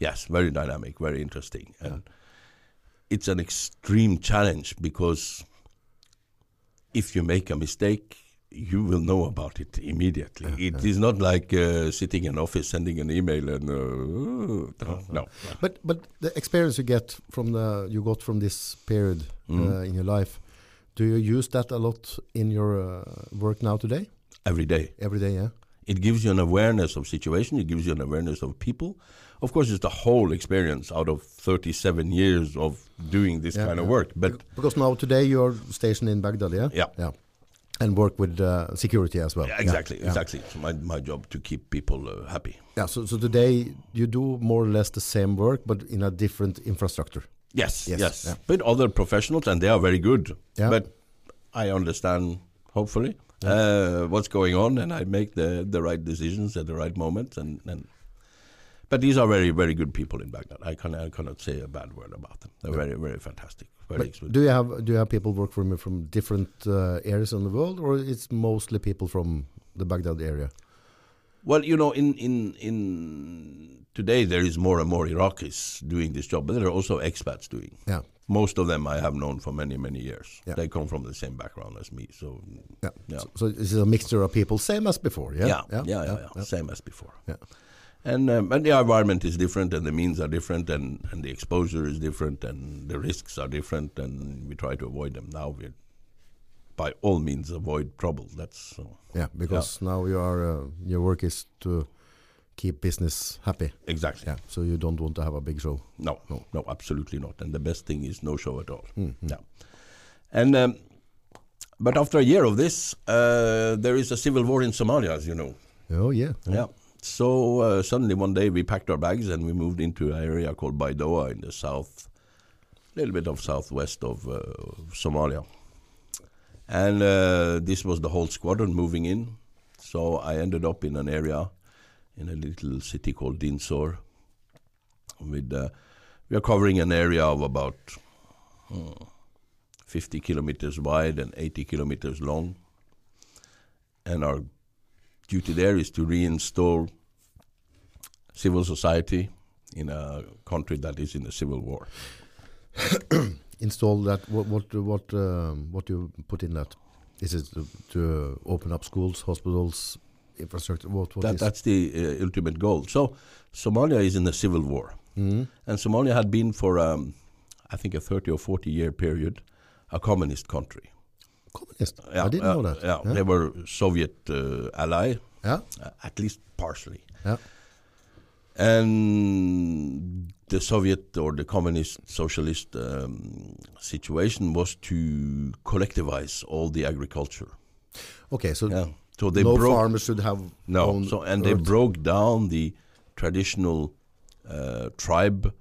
Yes, very dynamic, very interesting, and it's an extreme challenge because if you make a mistake, you will know about it immediately. It is not like uh, sitting in office sending an email and uh, no, no. But but the experience you get from the you got from this period Mm. uh, in your life, do you use that a lot in your uh, work now today? every day. Every day, yeah. It gives you an awareness of situation. It gives you an awareness of people. Of course, it's the whole experience out of 37 years of doing this Yeah, kind of work. But Because now today you are stationed in Baghdad, yeah. Yeah. Yeah. And work with uh, security as well. Yeah, exactly, Yeah, yeah. exactly. It's my my job to keep people uh, happy. Yeah. So so today you do more or less the same work, but in a different infrastructure. Yes, Yes, yes. yeah. But other professionals, and they are very good. Yeah. But I understand, hopefully, uh, what's going on, and I make the the right decisions at the right moment. And, and but these are very very good people in Baghdad. I can I cannot say a bad word about them. They're very very fantastic. Very do you have do you have people work from from different uh, areas in the world, or it's mostly people from the Baghdad area? Well, you know, in in in today there is more and more Iraqis doing this job, but there are also expats doing. Yeah. Most of them I have known for many many years. Yeah. They come from the same background as me, so Yeah. Yeah. So, so it's a mixture of people, same as before. Yeah. yeah, yeah, yeah, yeah, same as before. Yeah. And um, and the environment is different, and the means are different, and, and the exposure is different, and the risks are different, and we try to avoid them. Now we, by all means, avoid trouble. That's uh, Yeah, because now you are uh, your work is to keep business happy. exactly. Yeah. So you don't want to have a big show. No, No. no, absolutely not. And the best thing is no show at all. Mm, Yeah. And um, but after a year of this, uh, there is a civil war in Somalia, as you know. Oh yeah. Yeah. So uh, suddenly one day we packed our bags and we moved into an area called Baidoa in the south, a little bit of southwest of uh, Somalia. And uh, this was the whole squadron moving in. So I ended up in an area in a little city called Dinsor. With uh, we are covering an area of about hmm, 50 kilometers wide and 80 kilometers long. And our duty there is to reinstall civil society in a country that is in a civil war. <coughs> Install that. What what what um, what do you put in that? Is it to, to open up schools, hospitals, infrastructure? What what That, that's the uh, ultimate goal. So Somalia is in a civil war, Mhm. and Somalia had been for um, I think a 30 or 40 year period a communist country. Communist? Yeah, I didn't know that. Yeah, they were Soviet uh, ally, yeah. uh, at least partially. Yeah. And the Soviet or the communist socialist um, situation was to collectivize all the agriculture. Okay, so Yeah. So they no broke farmers should have no, so and they broke down the traditional uh, tribe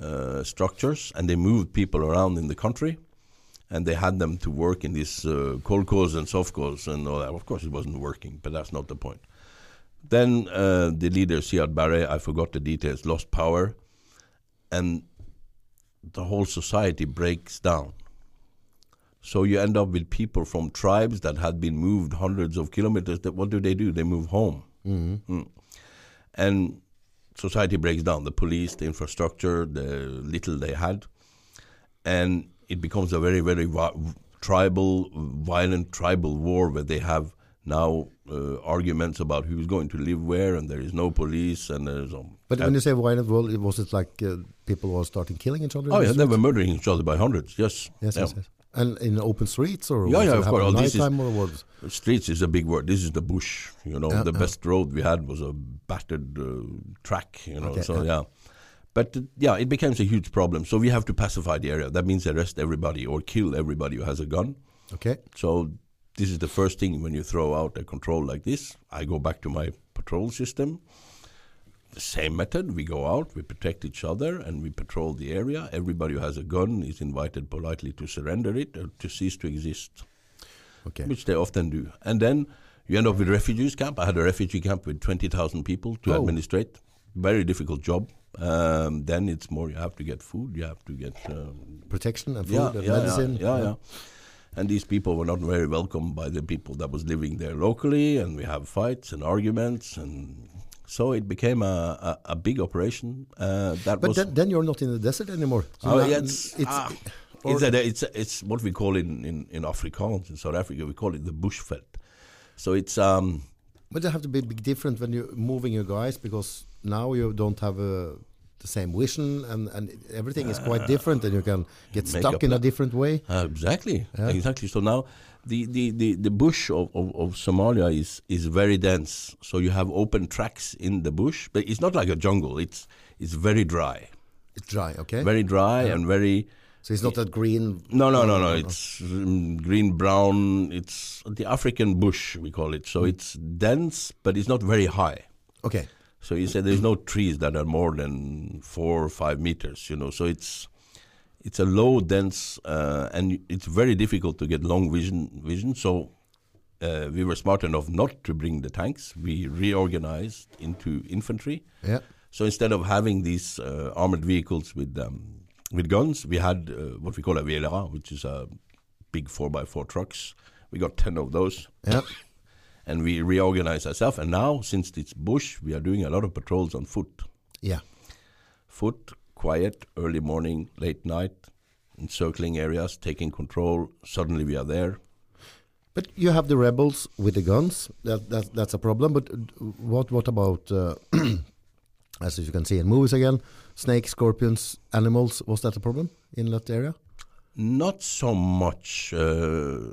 uh, structures, and they moved people around in the country, and they had them to work in these uh, kolkhoz and sovkhoz and all that. Of course, it wasn't working, but that's not the point. Then uh, the leader Siad Barre, I forgot the details, lost power, and the whole society breaks down. So you end up with people from tribes that had been moved hundreds of kilometers. That what do they do? They move home, Mhm. Mm. and society breaks down. The police, the infrastructure, the little they had, and it becomes a very, very vi- tribal, violent tribal war where they have now uh, arguments about who's going to live where, and there is no police, and there's um, But when you say violent world, it was it like uh, people were starting killing each other? oh yeah, they were murdering each other by hundreds. Yes, Yes, Yeah. yes, yes. And in open streets or Yeah, yeah, of course. Oh, this is-? Streets is a big word. This is the bush. You know, Yeah, the yeah. best road we had was a battered uh, track. You know, Okay, so yeah. But uh, yeah, it becomes a huge problem. So we have to pacify the area. That means arrest everybody or kill everybody who has a gun. Okay. So this is the first thing when you throw out a control like this. I go back to my patrol system, the same method. We go out, we protect each other, and we patrol the area. Everybody who has a gun is invited politely to surrender it or to cease to exist, Okay. which they often do. And then you end up with refugees camp. I had a refugee camp with 20,000 people to Oh. administrate. Very difficult job. Um, then it's more you have to get food, you have to get um, Protection and food yeah, and yeah, medicine. Yeah, yeah, yeah. And these people were not very welcome by the people that was living there locally, and we have fights and arguments, and so it became a, a, a big operation. Uh, that But was then, then you're not in the desert anymore. So oh, yeah, it's, it's ah, it's, a, it's, it's what we call in, in, in Afrikaans in South Africa. We call it the bushveld. So it's um, But it have to be big different when you're moving your guys because now you don't have uh, the same vision and, and everything is quite different and you can get Make stuck in a different way. Uh, exactly, Yeah. exactly. So now the, the, the, the bush of, of, of Somalia is, is very dense. So you have open tracks in the bush, but it's not like a jungle. It's it's very dry, It's dry, okay? very dry and very. so it's not that green. No, no, no, no. It's mm, green brown. It's the African bush we call it. So it's dense, but it's not very high. Okay. So you said there's no trees that are more than four or five meters, you know. So it's it's a low, dense, uh, and it's very difficult to get long vision. Vision. So uh, we were smart enough not to bring the tanks. We reorganized into infantry. Yeah. So instead of having these uh, armored vehicles with um, with guns, we had uh, what we call a VLA, which is a big four x four trucks. We got ten of those Yeah. <laughs> and we reorganize ourselves. And now, since it's bush, we are doing a lot of patrols on foot. Yeah. Foot, quiet, early morning, late night, encircling areas, taking control. Suddenly we are there. But you have the rebels with the guns. That, that that's a problem. But uh, what what about uh, <clears throat> as you can see in movies again, snakes, scorpions, animals? Was that a problem in that area? Not so much. Uh,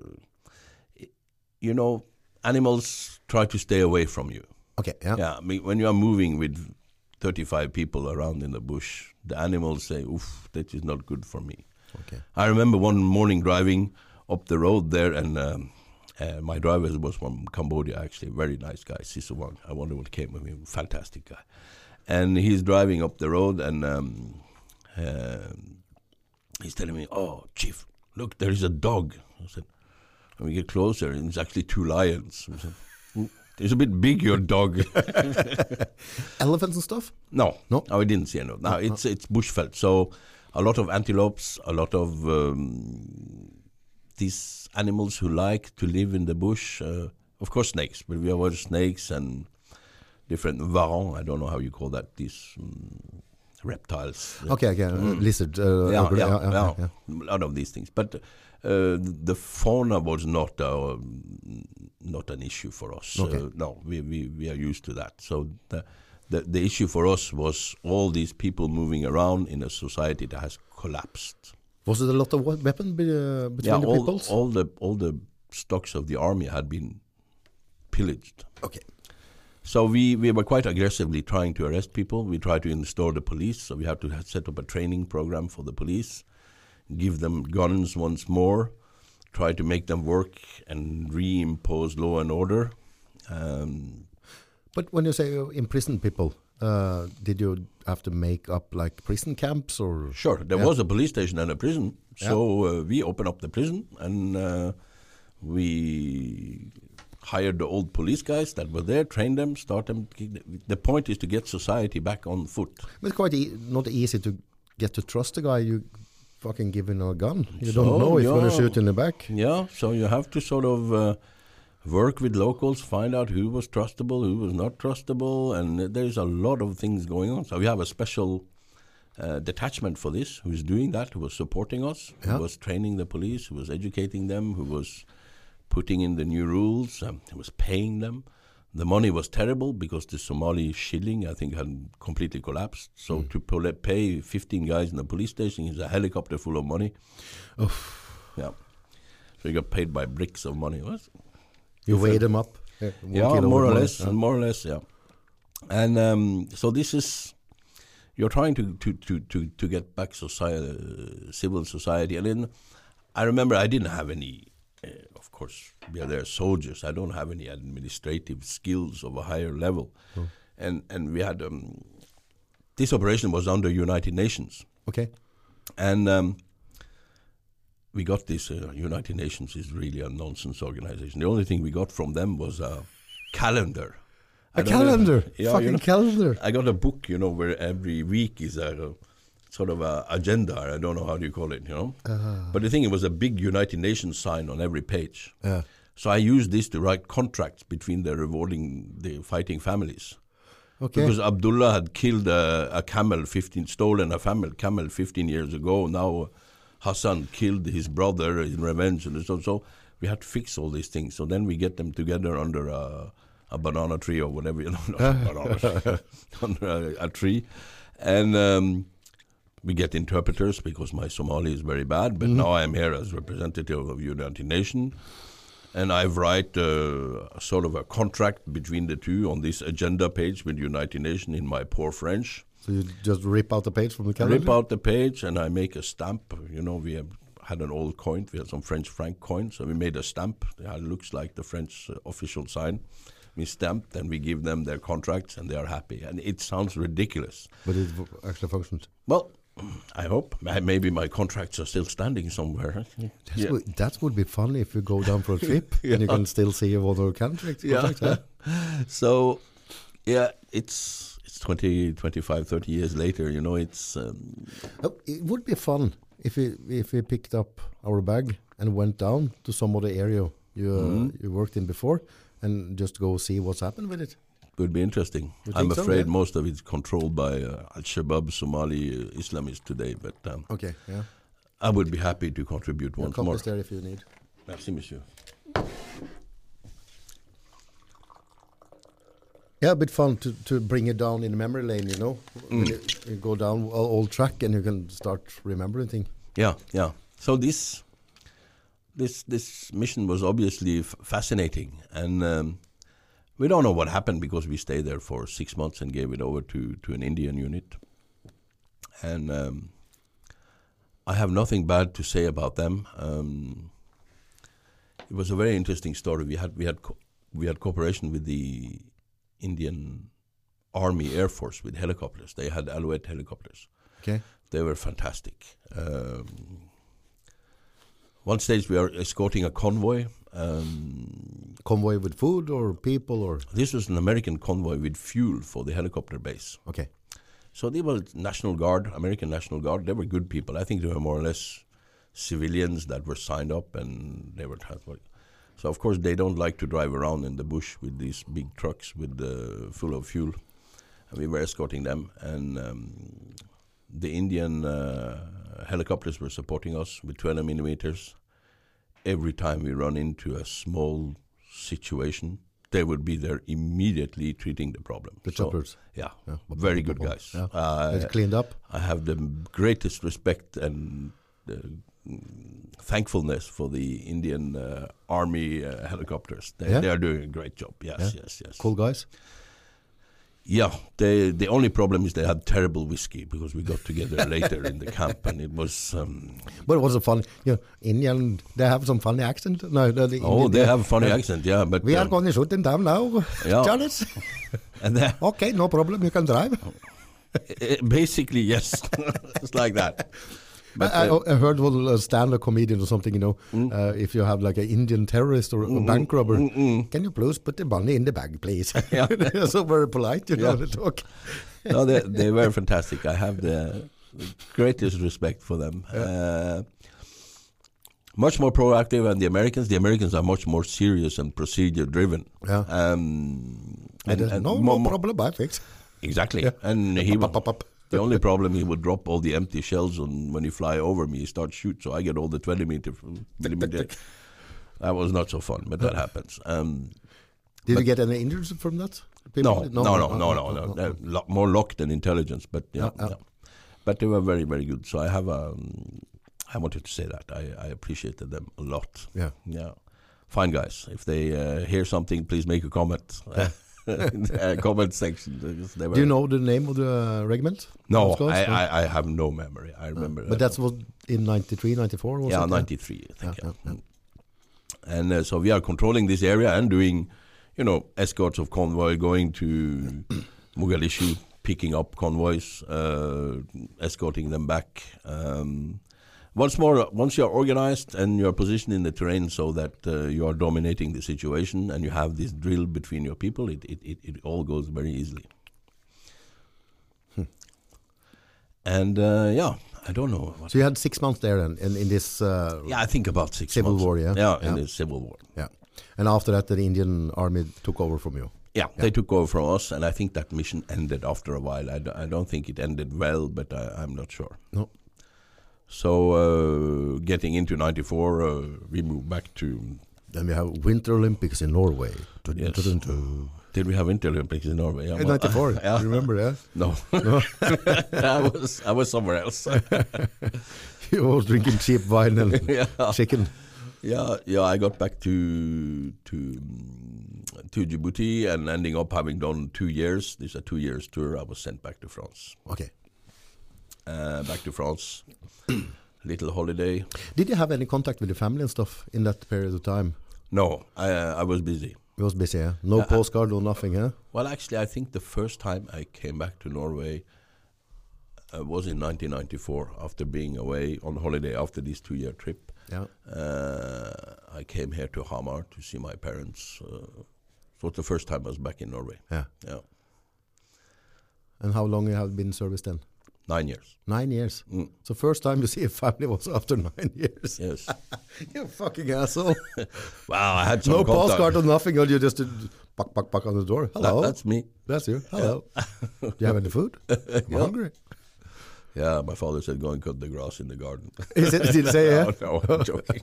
you know, animals try to stay away from you. Okay. Yeah. Yeah, I mean, when you are moving with 35 people around in the bush, the animals say, oof, that is not good for me. Okay. I remember one morning driving up the road there, and um, uh, my driver was from Cambodia, actually, very nice guy, Sisawang. I wonder what came of him, fantastic guy. And he's driving up the road, and um, um he's telling me, "Oh, chief, look, there is a dog." I said, and we get closer, and it's actually two lions. It's a bit big, your dog. <laughs> Elephants and stuff. No, No? I didn't see any. No, it's it's bushveld. So a lot of antelopes, a lot of um, these animals who like to live in the bush. Uh, of course, snakes, but we have avoid snakes and different varans. I don't know how you call that. These um, reptiles. Okay. Okay. Uh, lizard. Uh, Yeah, yeah, yeah, yeah, A lot of these things, but uh, the fauna was not uh, not an issue for us. Okay. Uh, no, we, we we are used to that. So the, the the issue for us was all these people moving around in a society that has collapsed. Was it a lot of we- weapon be, uh, between Yeah, the all peoples? all the all the stocks of the army had been pillaged. okay. So we, we were quite aggressively trying to arrest people. We tried to install the police, so we had to set up a training program for the police, give them guns once more, try to make them work and reimpose law and order. Um, But when you say you imprison people, uh, did you have to make up like prison camps or? sure, there Yeah. was a police station and a prison, so uh, we opened up the prison and uh, we hired the old police guys that were there, trained them, start them. The point is to get society back on foot. It's quite e not easy to get to trust a guy you fucking give him a gun. You So, don't know if you're going to shoot in the back. Yeah, so you have to sort of uh, work with locals, find out who was trustable, who was not trustable, and there's a lot of things going on. So we have a special uh, detachment for this who's doing that, who was supporting us, Yeah. who was training the police, who was educating them, who was putting in the new rules, um, who was paying them. The money was terrible because the Somali shilling, I think, had completely collapsed. So to pol- pay 15 guys in the police station is a helicopter full of money. Yeah. So you got paid by bricks of money. What? You If weigh it- them up. Yeah, Yeah, more or less, Yeah. more or less, yeah. And um, so this is you're trying to to to to, to get back society, civil society, and then I remember I didn't have any. Uh, of course, we are there soldiers. I don't have any administrative skills of a higher level. and and we had um, this operation was under United Nations, Okay. and um, we got this. Uh, United Nations is really a nonsense organization. The only thing we got from them was a calendar. A don't know calendar. Yeah, Fucking you know, calendar. I got a book, you know, where every week is a, sort of a agenda. I don't know how do you call it, you know. But the thing, it was a big United Nations sign on every page. Yeah. So I used this to write contracts between the rewarding the fighting families. Okay. Because Abdullah had killed a, a camel, 15, stolen a camel, camel 15 years ago. Now Hassan killed his brother in revenge. And so, so we had to fix all these things. So then we get them together under a, a banana tree or whatever, <laughs> you know, banana tree, <laughs> under a, a tree. And um, we get interpreters because my Somali is very bad. But now I'm here as representative of United Nations and I write uh, sort of a contract between the two on this agenda page with United Nations in my poor French. so you just rip out the page from the calendar. Rip out the page and I make a stamp. You know, we have had an old coin. We had some French franc coins, so we made a stamp. It looks like the French uh, official sign. We stamp, and we give them their contracts, and they are happy. And it sounds ridiculous. But it actually functions. Well, I hope. Maybe my contracts are still standing somewhere. That's Yeah. would, that would be funny if you go down for a <laughs> trip and you can still see one of your contracts. Yeah. contracts, <laughs> huh? so yeah it's it's 20 25 30 years later you know it's um, Oh, it would be fun if we if we picked up our bag and went down to some other area you uh, Mhm. you worked in before and just go see what's happened with it. Would be interesting You i'm so, afraid yeah? most of it's controlled by uh, al-shabaab somali uh, islamists today but um, Okay, yeah. i would be happy to contribute Your once more there if you need. merci monsieur Yeah, a bit fun to, to bring it down in memory lane, you know. When You, you go down old track and you can start remembering things. yeah yeah so this this this mission was obviously fascinating and um, we don't know what happened because we stayed there for six months and gave it over to to an indian unit and um, I have nothing bad to say about them. Um, it was a very interesting story. We had we had co- we had cooperation with the Indian Army Air Force with helicopters. They had Alouette helicopters. Okay. They were fantastic. Um, one stage we are escorting a convoy. Um, Convoy with food or people or this was an American convoy with fuel for the helicopter base. okay. So they were National Guard, American National Guard. They were good people. I think they were more or less civilians that were signed up and they were transported. So of course they don't like to drive around in the bush with these big trucks with uh, full of fuel. And we were escorting them, and um, the Indian uh, helicopters were supporting us with 20 millimeters. Every time we run into a small situation, they would be there immediately treating the problem. The So, choppers. yeah, Yeah. very good guys. Yeah. Uh, It's cleaned up. I have the greatest respect and uh, thankfulness for the Indian uh, Army uh, helicopters. They, Yeah? they are doing a great job. Yes, yes, yes. Cool guys. Yeah, they, the only problem is they had terrible whiskey because we got together <laughs> later in the camp and it was. Um, But it was a fun, you know, Indian, they have some funny accent. No, the, the oh, Indian- they have a funny accent, yeah, but We are um, going to shoot them down now, <laughs> Yeah. Charles. <laughs> okay, no problem, you can drive. eh, basically yes, it's like that. But I, uh, I heard one a stand-up comedian or something, you know, Mm. uh, if you have like an Indian terrorist or a bank robber, can you please put the money in the bag, please? <laughs> Yeah. <laughs> They're so very polite, you know, Yeah. they talk. no, they <laughs> they were fantastic. I have the greatest respect for them. Uh, much more proactive than the Americans. The Americans are much more serious and procedure driven. Yeah. Um, And, there's no, more- more- problem, I fix. Exactly. Yeah. And he Up, up, up. The only problem he would drop all the empty shells on when he fly over me. He starts shoot, so I get all the twenty meter millimeter. That was not so fun, but that happens. Um, Did you get any injuries from that? no, no, no, no, no, no. More luck than intelligence, but yeah. But they were very, very good. So I have um, I wanted to say that I, I appreciated them a lot. Yeah. Yeah, fine guys. If they uh, hear something, please make a comment. <laughs> in the uh, comment section. because Do you know the name of the uh, regiment? No? I, I, I have no memory. I remember. But that was in 93, 94? Was yeah, it? ninety three. I think. Yeah, yeah. And uh, so we are controlling this area and doing, you know, escorts of convoy, going to <clears throat> Mogadishu, picking up convoys, uh, escorting them back. Um, once more, once you are organized and you are positioned in the terrain so that uh, you are dominating the situation and you have this drill between your people, it, it, it, it all goes very easily. Hmm. And uh, yeah, I don't know. So you had six months there and in, in this uh, yeah, I think about six civil months. war, yeah? Yeah, Yeah. in the civil war. yeah, and after that the Indian army took over from you. Yeah, they took over from us, and I think that mission ended after a while. I, d- I don't think it ended well, but I, I'm not sure. No. So, uh, getting into 94, uh, we moved back to. Then we have Winter Olympics in Norway. Yes. Did we have Winter Olympics in Norway? In 94, <laughs> yeah. you remember that? No. <laughs> I, was, I was somewhere else. <laughs> you was drinking cheap wine and yeah. chicken. yeah, yeah. I got back to to to Djibouti and ending up having done two years. This is a two years tour. I was sent back to France. Okay. Uh, back to France. <clears throat> Little holiday. Did you have any contact with the family and stuff in that period of time? No, I uh, I was busy. It was busy, yeah? No Uh, uh, postcard, no nothing, huh? Well, actually, I think the first time I came back to Norway uh, was in 1994 after being away on holiday after this two-year trip. Yeah. Uh, I came here to Hamar to see my parents. Uh, it was the first time I was back in Norway. Yeah. Yeah, And how long you have been in service then? Nine years. Nine years. Mm. So first time you see a family was after <laughs> nine years. Yes. <laughs> you fucking asshole. <laughs> wow, I had some no postcard or nothing, or you just did buck, buck, buck on the door. That- Hello. that's me. That's you. Hello. Do you have any food? I'm Yeah. hungry. Yeah, my father said, "Go and cut the grass in the garden." Is it, did you say yeah? no, no, I'm joking.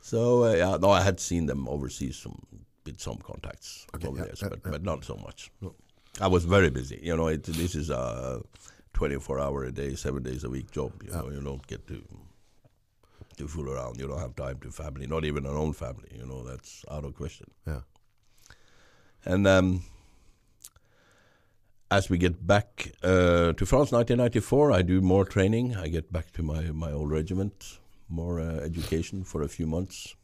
so uh, yeah, no, I had seen them overseas some, with some contacts Okay, over yeah, there, yeah, but, yeah. but not so much. No. I was very busy. You know, it, this is a 24 hour a day, seven days a week job. You know, you don't get to to fool around. You don't have time to family, not even our own family. You know, that's out of question. Yeah. And um, as we get back uh, to France, 1994, I do more training. I get back to my, my old regiment, more uh, education for a few months.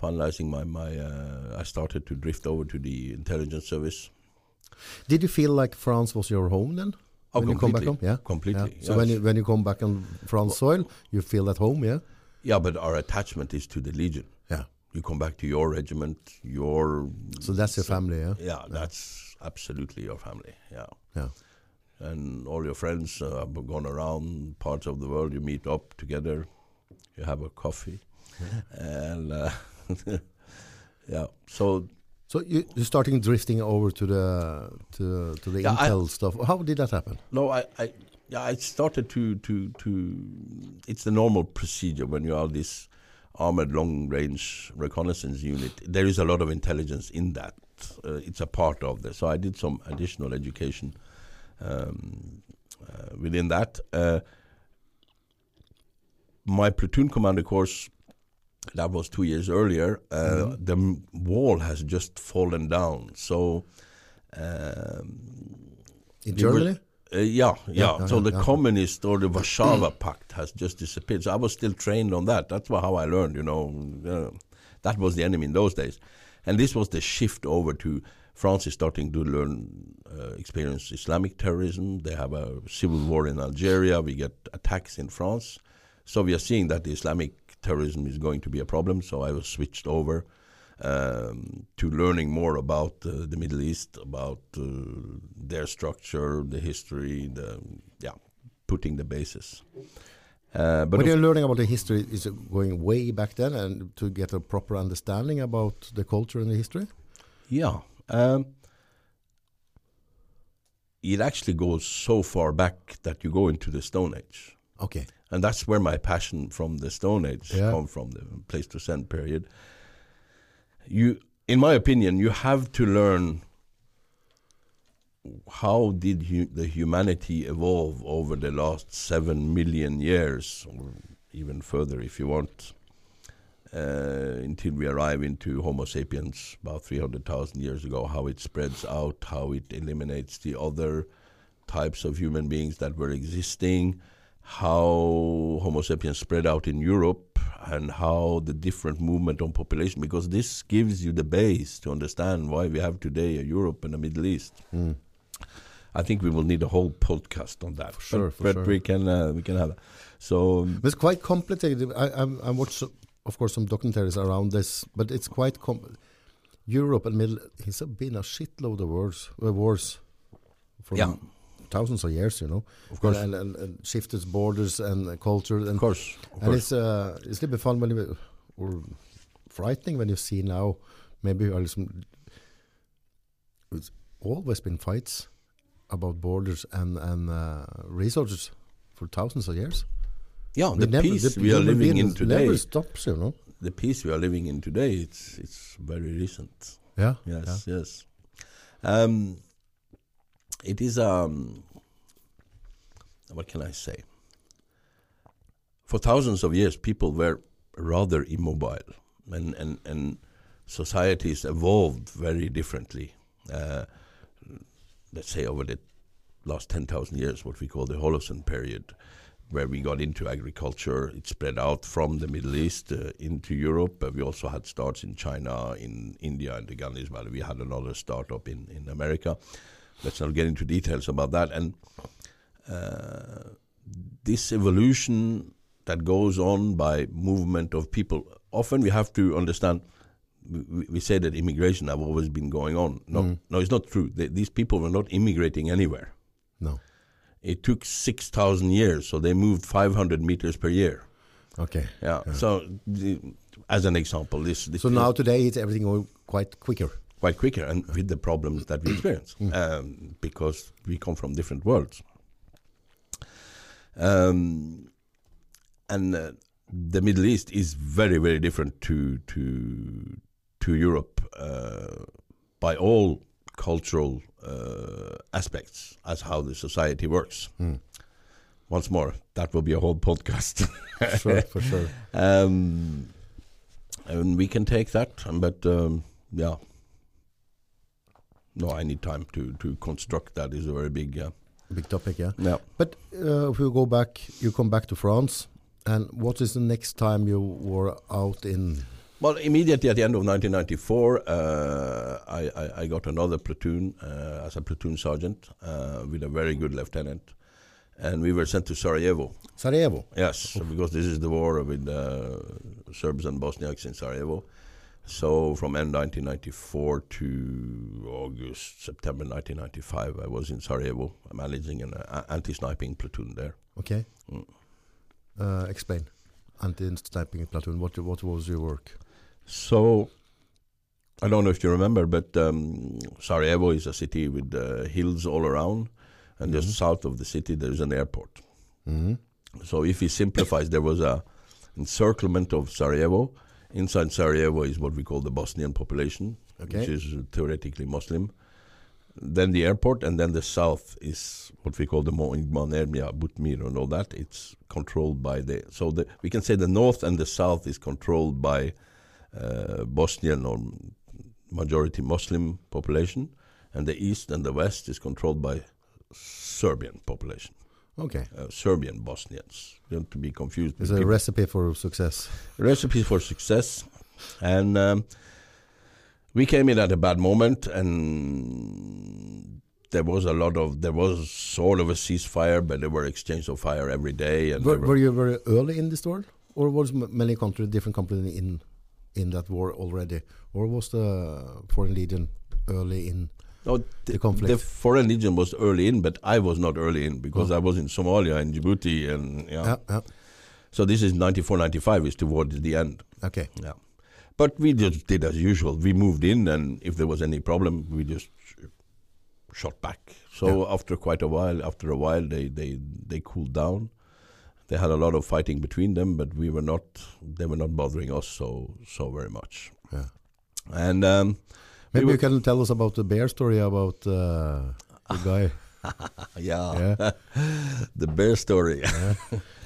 Finalizing my my, uh, I started to drift over to the intelligence service. Did you feel like France was your home then? Oh, when you come back completely. home? Yeah. completely. Yeah. So when you when you come back on France soil, you feel at home, yeah? yeah, but our attachment is to the legion. Yeah. You come back to your regiment, your So that's your family, yeah? yeah, that's absolutely your family. Yeah. Yeah. and all your friends uh, have gone around parts of the world. You meet up together, you have a coffee, and uh, <laughs> yeah. So So you, you're starting drifting over to the to to the Yeah, I- Intel stuff. How did that happen? no, I, I yeah, I started to to to. It's the normal procedure when you are this armored long range reconnaissance unit. There is a lot of intelligence in that. Uh, it's a part of this. So I did some additional education um, uh, within that. Uh, my platoon commander course, that was two years earlier. Uh, The m- wall has just fallen down. So. Um, In we were- uh, yeah, yeah. yeah, so yeah, the yeah. communist or the Warsaw Pact <clears throat> has just disappeared. So I was still trained on that. That's how I learned. You know, uh, that was the enemy in those days, and this was the shift over to France is starting to learn, uh, experience Islamic terrorism. They have a civil war in Algeria. We get attacks in France, so we are seeing that the Islamic terrorism is going to be a problem. So I was switched over um, to learning more about uh, the Middle East, about uh, their structure, the history, the yeah, putting the basis. Uh, but when you're learning about the history, is it going way back then and to get a proper understanding about the culture and the history? yeah, um, it actually goes so far back that you go into the Stone Age. Okay. And that's where my passion from the Stone Age Yeah. come from the Pleistocene period. You, in my opinion, you have to learn how did hu- the humanity evolve over the last seven million years, or even further, if you want, uh, until we arrive into Homo sapiens about three hundred thousand years ago. How it spreads out, how it eliminates the other types of human beings that were existing how Homo sapiens spread out in Europe, and how the different movement on population because this gives you the base to understand why we have today a Europe and a Middle East. Mm. I think we will need a whole podcast on that. For sure, but, for but sure. we can uh, we can have. That. So um, It's quite complicated. I, I, I watched, of course, some documentaries around this, but it's quite com- Europe and Middle. It's been a shitload of wars, uh, wars for Yeah. Thousands of years, you know. of course, and, and, and shifted borders and culture, and, of course, of and course. it's uh, it's a little bit fun when you, or frightening when you see now. Maybe it's always been fights about borders and and uh, resources for thousands of years. yeah, We the never- peace the we are living in today. never stops, you know. The peace we are living in today. It's it's very recent. Yeah. Yes, yes. Um, it is um, what can I say? For thousands of years, people were rather immobile, and and and societies evolved very differently. Uh, let's say over the last ten thousand years, what we call the Holocene period, where we got into agriculture. It spread out from the Middle East uh, into Europe. We also had starts in China, in India, and the Ganges Valley. We had another startup in, in America. Let's not get into details about that. And uh, this evolution that goes on by movement of people, often we have to understand. We, we say that immigration have always been going on. No, Mm. no, it's not true. They, these people were not immigrating anywhere. No. It took 6,000 years, so they moved 500 meters per year. Okay. Yeah. Yeah. So, the, as an example, this, this So now today it's everything quite quicker. Quite quicker and with the problems that we experience um, because we come from different worlds. Um, and uh, the Middle East is very, very different to to to Europe uh, by all cultural uh, aspects as how the society works. Mm. Once more, that will be a whole podcast. <laughs> Sure, for sure. <laughs> Um, and we can take that, but um, yeah. No, I need time to, to construct that. is a very big. Uh, Big topic, yeah. yeah. But uh, if you go back, you come back to France, and what is the next time you were out in? Well, immediately at the end of 1994, uh, I, I, I got another platoon uh, as a platoon sergeant uh, with a very good lieutenant, and we were sent to Sarajevo. Sarajevo. Yes, because this is the war with uh, Serbs and Bosniaks in Sarajevo. So from end 1994 to August, September 1995, I was in Sarajevo, managing an uh, anti-sniping platoon there. Okay. Mm. Uh, explain. Anti-sniping platoon. What what was your work? So I don't know if you remember, but um, Sarajevo is a city with uh, hills all around, and just Mhm. south of the city there's an airport. hmm So if he simplifies, there was a encirclement of Sarajevo. Inside Sarajevo is what we call the Bosnian population, Okay. which is theoretically Muslim. Then the airport, and then the south is what we call the Monermia, Butmir, and all that. It's controlled by the so the we can say the north and the south is controlled by uh, Bosnian or majority Muslim population, and the east and the west is controlled by Serbian population Okay. uh, Serbian Bosnians. Don't to be confused. It's a people. recipe for success. recipe for success, and um, we came in at a bad moment, and there was a lot of there was sort of a ceasefire, but there were exchange of fire every day, and Were, were- were you very early in this war, or was many countries, different companies in in that war already, or was the Foreign Legion early in? No, the the, conflict? the Foreign Legion was early in, but I was not early in because Oh. I was in Somalia and Djibouti, and yeah. Yeah. yeah. So this is 94, 95 is towards the end. Okay. Yeah. But we just did as usual. We moved in, and if there was any problem, we just shot back. So Yeah. after quite a while, after a while, they, they, they cooled down. They had a lot of fighting between them, but we were not. They were not bothering us so so very much. Yeah. And um, Maybe we you can tell us about the bear story about uh, the <laughs> guy yeah, Yeah. <laughs> the bear story. yeah,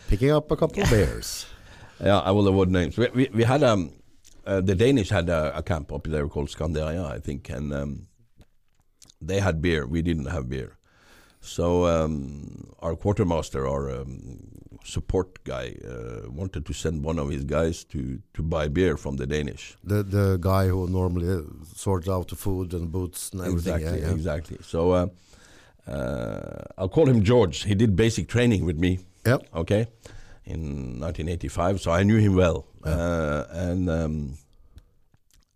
picking up a couple of bears. Yeah, I will avoid names. We, we, we had um, uh, the Danish had a, a camp up there called Scandaria, I think, and um, they had beer. We didn't have beer, So um, our quartermaster, our um, support guy, uh, wanted to send one of his guys to, to buy beer from the Danish. The the guy who normally uh, sorts out the food and boots and everything. Exactly, yeah, yeah. exactly. So uh, uh, I'll call him George. He did basic training with me. Yep. Okay, in 1985, so I knew him well, uh, and um,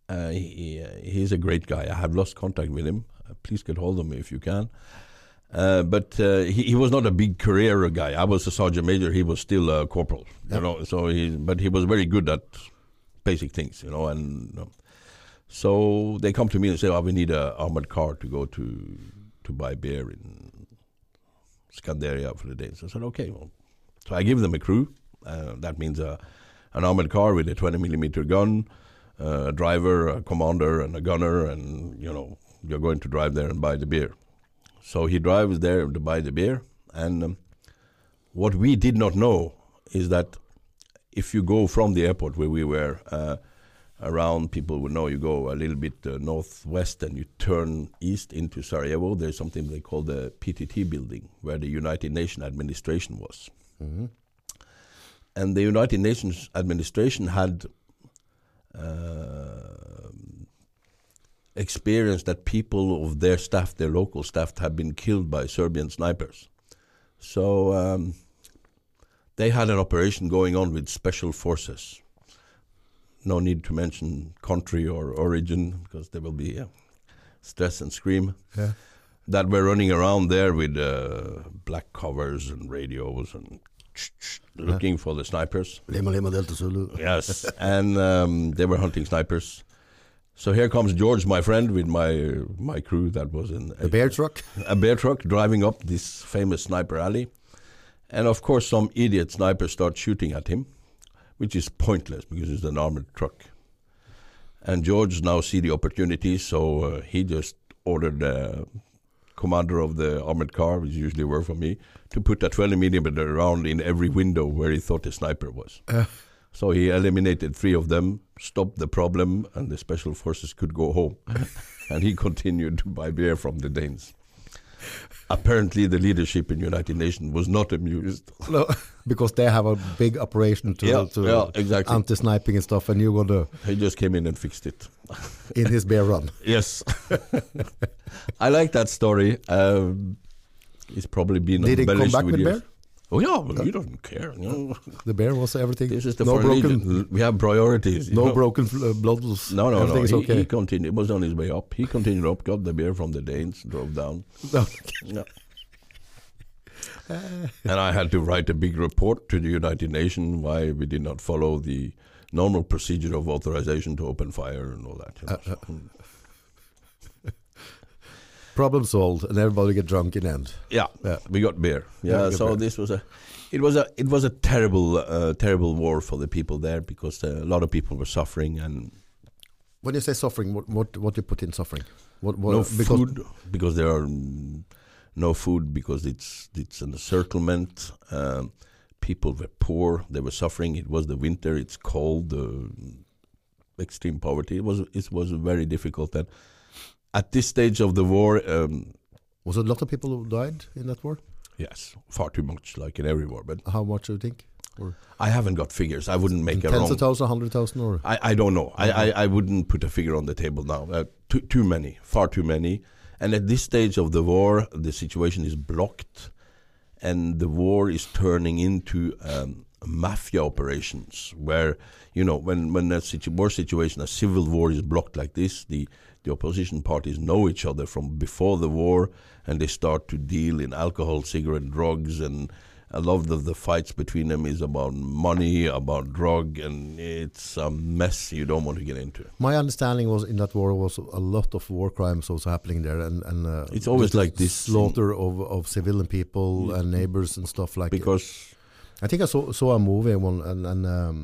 uh, he, he's a great guy. I have lost contact with him. Uh, please get hold of me if you can. Uh, but uh, he, he was not a big career guy. I was a sergeant major. He was still a corporal. Yeah. You know, so he but he was very good at basic things. You know, and um, so they come to me and say, "Oh, we need a armored car to go to to buy beer in Scandaria for the day." So I said, "Okay." Well, so I give them a crew. Uh, that means a, an armored car with a 20 millimeter gun, uh, a driver, a commander, and a gunner, and you know you're going to drive there and buy the beer. So he drives there to buy the beer, and um, what we did not know is that if you go from the airport where we were uh, around, people would know you go a little bit uh, northwest and you turn east into Sarajevo. There's something they call the PTT building, where the United Nations administration was. Mhm. And the United Nations administration had uh, experienced that people of their staff, their local staff, had been killed by Serbian snipers. So um, they had an operation going on with special forces. No need to mention country or origin because there will be uh, stress and scream Yeah. that were running around there with uh, black covers and radios and looking for the snipers. Lima Lima Delta Zulu. Yes, and um, they were hunting snipers. So here comes George, my friend, with my my crew that was in a bear truck. a bear truck driving up this famous sniper alley. And of course, some idiot sniper starts shooting at him, which is pointless because it's an armored truck. And George now see the opportunity, so uh, he just ordered the commander of the armored car, which usually work for me, to put a 20 millimeter round in every window where he thought the sniper was. Uh. So he eliminated three of them, stopped the problem, and the special forces could go home. <laughs> and he continued to buy beer from the Danes. Apparently, the leadership in United Nations was not amused. <laughs> No, because they have a big operation to, yeah, to yeah, exactly. anti-sniping and stuff, and you're gonna he just came in and fixed it. <laughs> in his bear run. Yes, I like that story. Um, it's probably been Did he come embellished back with years. bear? Oh yeah, well, you don't care. The bear was everything. This is the no broken. We have priorities. no know? broken uh. No, no, no. He, okay. he continued. It was on his way up. He continued up, got the beer from the Danes, drove down. No. And I had to write a big report to the United Nations why we did not follow the normal procedure of authorization to open fire and all that. you know. Uh, uh. So, mm. Problem solved, and everybody get drunk in end. yeah, Yeah. we got beer. Yeah, Yeah, got so beer. this was a, it was a, it was a terrible, uh, terrible war for the people there because uh, a lot of people were suffering and When you say suffering, what what what you put in suffering? What, what no because food because there are mm, no food because it's it's an encirclement. Um, people were poor; they were suffering. It was the winter; it's cold, uh, extreme poverty. It was it was very difficult. And at this stage of the war, um, was it a lot of people who died in that war? yes, far too much, like in every war. But How much do you think? I haven't got figures. I wouldn't make a Tens wrong. of thousands, hundred thousand, or I, I don't know. I, I, I wouldn't put a figure on the table now. Uh, too, too many, far too many. And at this stage of the war, the situation is blocked, and the war is turning into um, mafia operations. Where you know, when when a situ- war situation, a civil war is blocked like this, the the opposition parties know each other from before the war, and they start to deal in alcohol, cigarette, drugs, and a lot of the fights between them is about money, about drug, and it's a mess you don't want to get into. my understanding was in that war was a lot of war crimes also happening there, and and uh, It's always like this slaughter of of civilian people Yeah. and neighbors and stuff like. because I think I saw saw a movie one and and um,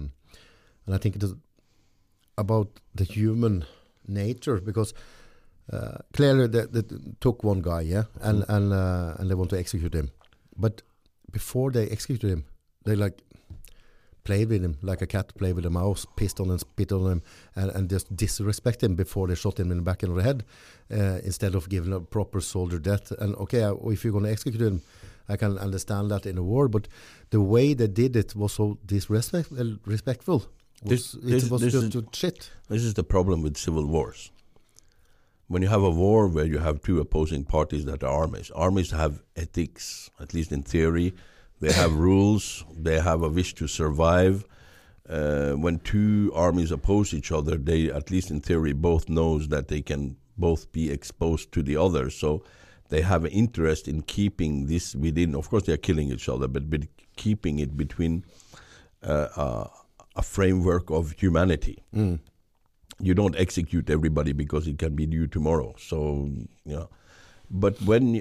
and I think it is about the human nature because uh, clearly they, they took one guy, yeah, and Mm. and uh, and they want to execute him, but before they execute him, they like played with him like a cat play with a mouse, pissed on him, spit on him, and, and just disrespect him before they shot him in the back of the head, uh, instead of giving a proper soldier death. And okay, if you're going to execute him, I can understand that in a war, but the way they did it was so disrespect uh, Was, this- it was this just is- shit. This is the problem with civil wars. When you have a war where you have two opposing parties that are armies, armies have ethics, at least in theory. They have <coughs> rules. They have a wish to survive. Uh, when two armies oppose each other, they, at least in theory, both knows that they can both be exposed to the other. So they have an interest in keeping this within. Of course, they are killing each other, but, but keeping it between uh, uh, a framework of humanity Mm. you don't execute everybody because it can be due tomorrow. So, you know, but when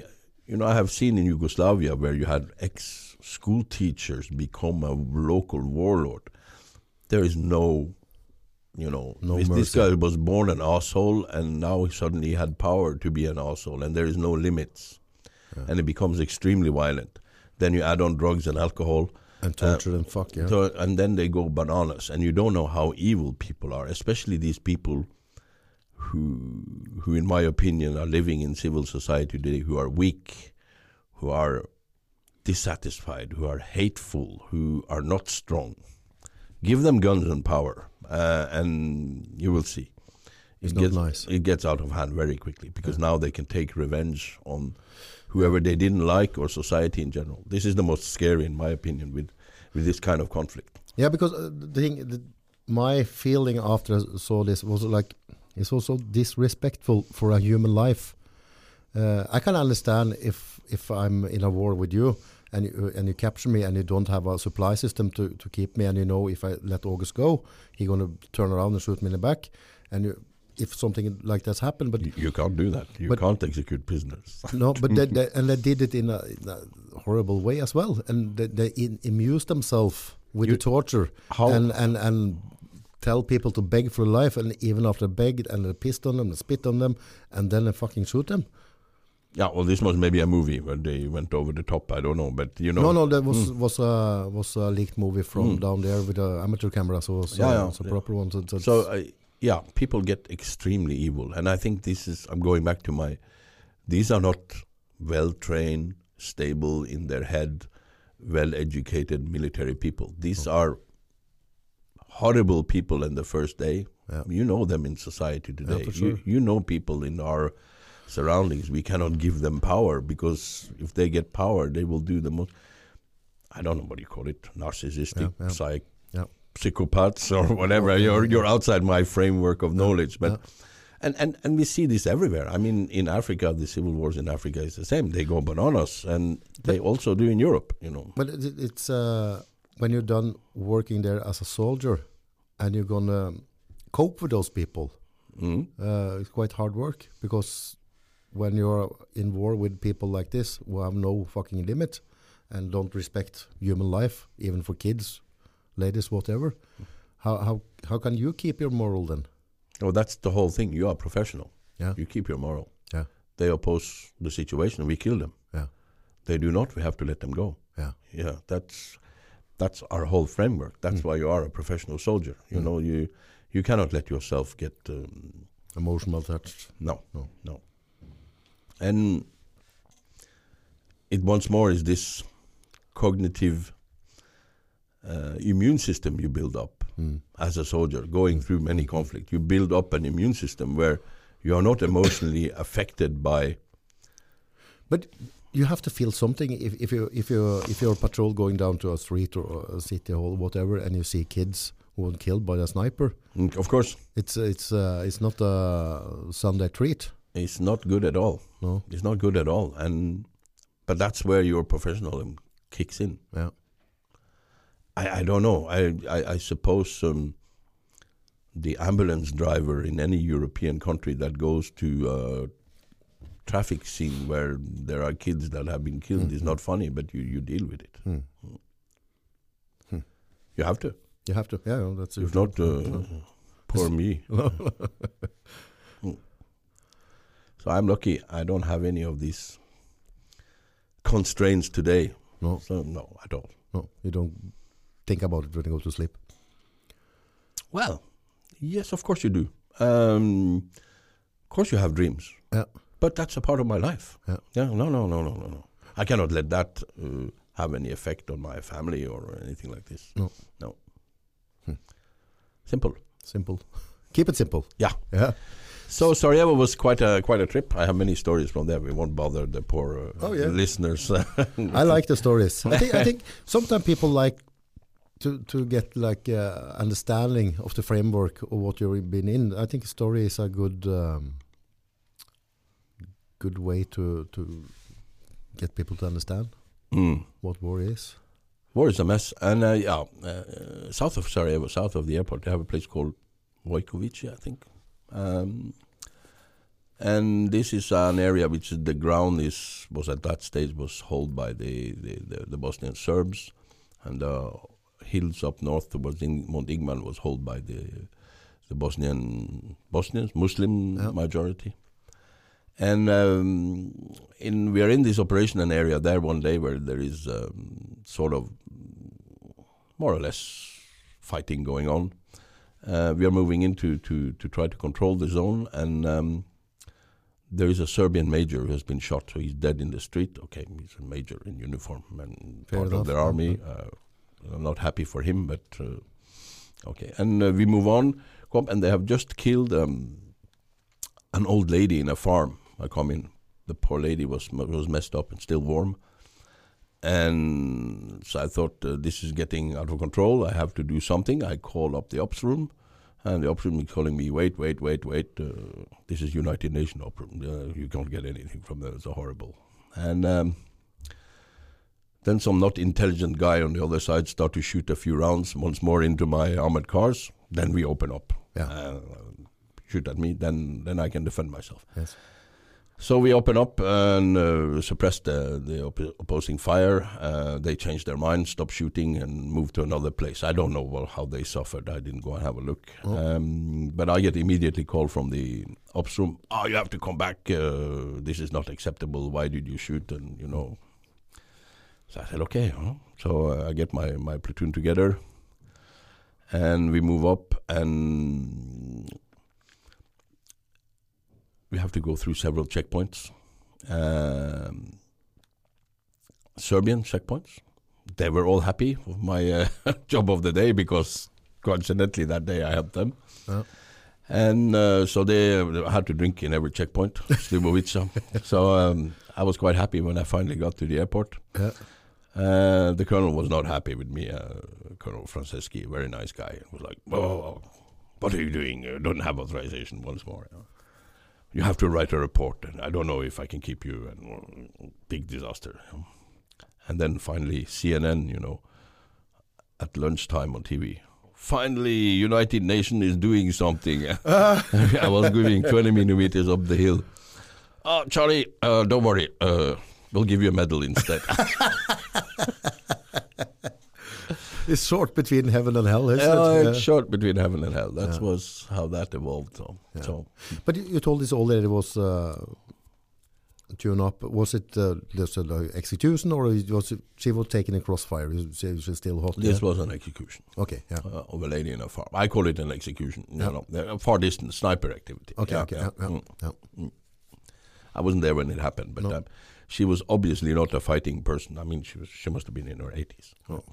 you know, I have seen in Yugoslavia where you had ex school teachers become a local warlord. There is no, you know, No this, this guy was born an asshole and now he suddenly had power to be an asshole, and there is no limits, Yeah. and it becomes extremely violent. Then you add on drugs and alcohol, And torture and fuck, yeah. so, and then they go bananas, and you don't know how evil people are, especially these people who, who, in my opinion, are living in civil society today, who are weak, who are dissatisfied, who are hateful, who are not strong. Give them guns and power, uh, and you will see. It's it not gets, nice. It gets out of hand very quickly because now they can take revenge on whoever they didn't like or society in general. This is the most scary, in my opinion, with with this kind of conflict. Yeah, because uh, the thing, the, my feeling after I saw this was like it's also disrespectful for a human life. Uh, I can understand if if I'm in a war with you and you, and you capture me and you don't have a supply system to, to keep me and you know if I let August go, he gonna turn around and shoot me in the back. And you, if something like that's happened, but You, you can't do that. You But- can't execute prisoners. no, but they, they, <laughs> and they did it in a, in a horrible way as well, and they, they in, amused themselves with You- the torture How and and and tell people to beg for life, and even after they begged and they pissed on them, they spit on them, and then they fucking shoot them. Yeah, well, this was maybe a movie where they went over the top. I don't know, but you know, No, no, that was was a was a leaked movie from Mm. down there with a amateur camera, so was, Yeah, uh, yeah, it was a yeah. proper one. So, so, So uh, yeah, people get extremely evil, and I think this is. I'm going back to my. These are not well trained, stable in their head, well educated military people. These oh. are horrible people in the first day. Yeah. You know them in society today. you, sure. you know people in our surroundings. We cannot give them power because if they get power, they will do the most. I don't know what you call it, narcissistic, Yeah, yeah. psych, Yeah. Psychopaths or whatever. Okay. You're you're outside my framework of knowledge, but yeah. and, and and we see this everywhere. I mean, in Africa, the civil wars in Africa is the same. They go bananas, and they also do in Europe. You know, But it, it's uh, when you're done working there as a soldier, and you're gonna cope with those people. mm Uh, it's quite hard work because when you're in war with people like this who have no fucking limit and don't respect human life, even for kids, ladies, whatever, how how how can you keep your moral then? Oh, that's the whole thing. You are professional. Yeah. You keep your moral. Yeah. They oppose the situation. We kill them. Yeah. They do not. We have to let them go. Yeah. Yeah. That's that's our whole framework. That's Mm. why you are a professional soldier. You Mm. know, you you cannot let yourself get um, Emotional touch. no, No. no. And it once more is this cognitive uh, immune system you build up Mm. as a soldier going through many conflicts. You build up an immune system where you are not emotionally <laughs> affected by. But you have to feel something if, if you if you if you're patrol going down to a street or a city hall, whatever, and you see kids who were killed by a sniper. Mm, Of course, It's it's uh, it's not a Sunday treat. it's not good at all. No. It's not good at all, and but that's where your professionalism kicks in. Yeah. I, I don't know. I I, I suppose um, the ambulance driver in any European country that goes to a traffic scene where there are kids that have been killed is Mhm. not funny, but you, you deal with it. Hmm. Hmm. You have to. You have to. Yeah, yeah, that's If not, uh, poor me. <laughs> So I'm lucky. I don't have any of these constraints today. no, So no, I don't. no, you don't think about it when you go to sleep? Well, yes, of course you do. Um, of course you have dreams. Yeah. But that's a part of my life. Yeah. Yeah. No, no, no, no, no, no. I cannot let that uh, have any effect on my family or anything like this. No. No. Hmm. Simple. Simple. <laughs> Keep it simple. Yeah. Yeah. So Sarajevo was quite a quite a trip. I have many stories from there. We won't bother the poor uh, Oh, yeah. listeners. <laughs> I like the stories. I think I think sometimes people like to to get like uh, understanding of the framework of what you've been in. I think story is a good um, good way to to get people to understand Mm. what war is. War is a mess. And uh, yeah, uh, south of Sarajevo, south of the airport, they have a place called Vojkovici, I think. Um, and this is an area which the ground is was at that stage was held by the, the, the, the Bosnian Serbs, and the hills up north towards in Mount Igman was held by the the Bosnian Bosnians Muslim majority. And um, in we are in this operational area there one day where there is um, sort of more or less fighting going on. Uh, we are moving in to, to, to try to control the zone, and um, there is a Serbian major who has been shot, so he's dead in the street. Okay, he's a major in uniform and Fair part enough. of their army. Uh, I'm not happy for him, but uh, okay. And uh, we move on, and they have just killed um, an old lady in a farm. I come in. The poor lady was was messed up and still warm. And so I thought uh, this is getting out of control. I have to do something. I call up the ops room, and the ops room is calling me, "Wait, wait, wait, wait! Uh, this is United Nations ops room. Uh, you can't get anything from there. It's horrible." And um, then some not intelligent guy on the other side start to shoot a few rounds once more into my armored cars. Then we open up. Yeah. Uh, shoot at me. Then then I can defend myself. Yes. So we open up and uh, suppress the, the op- opposing fire. Uh, they change their mind, stop shooting, and move to another place. I don't know well, how they suffered. I didn't go and have a look. Oh. Um, but I get immediately call from the ops room. Oh, you have to come back. Uh, this is not acceptable. Why did you shoot? And you know. So I said, okay. huh?" So uh, I get my, my platoon together, and we move up and we have to go through several checkpoints. Um, Serbian checkpoints. They were all happy with my uh, <laughs> job of the day because coincidentally that day I helped them. Yeah. And uh, so they uh, had to drink in every checkpoint, Slivovica. <laughs> so um, I was quite happy when I finally got to the airport. Yeah. Uh, the colonel was not happy with me. Uh, colonel Franceschi, very nice guy, was like, "Oh, what are you doing? You don't have authorization once more. You, have to write a report, and I don't know if I can keep you." And uh, big disaster. And then finally, CNN, you know, at lunchtime on TV. Finally, United Nations is doing something. <laughs> I was going 20 millimeters up the hill. Oh, Charlie, uh, don't worry. Uh, we'll give you a medal instead. <laughs> It's short between heaven and hell, isn't Yeah, it? it's short between heaven and hell. That Yeah. was how that evolved. So, Yeah. so But you, you told this old lady was uh, tune up. Was it uh, just a like, execution, or was it, she was taken in crossfire? Is she, she's still hot? this yeah? was an execution okay. Yeah. uh, of a lady in a farm. I call it an execution. You Yeah. know, a far distance sniper activity. Okay. Yeah, okay. yeah. Yeah, yeah, Mm. yeah. I wasn't there when it happened, but No. um, she was obviously not a fighting person. I mean, she was. She must have been in her eighties. Oh.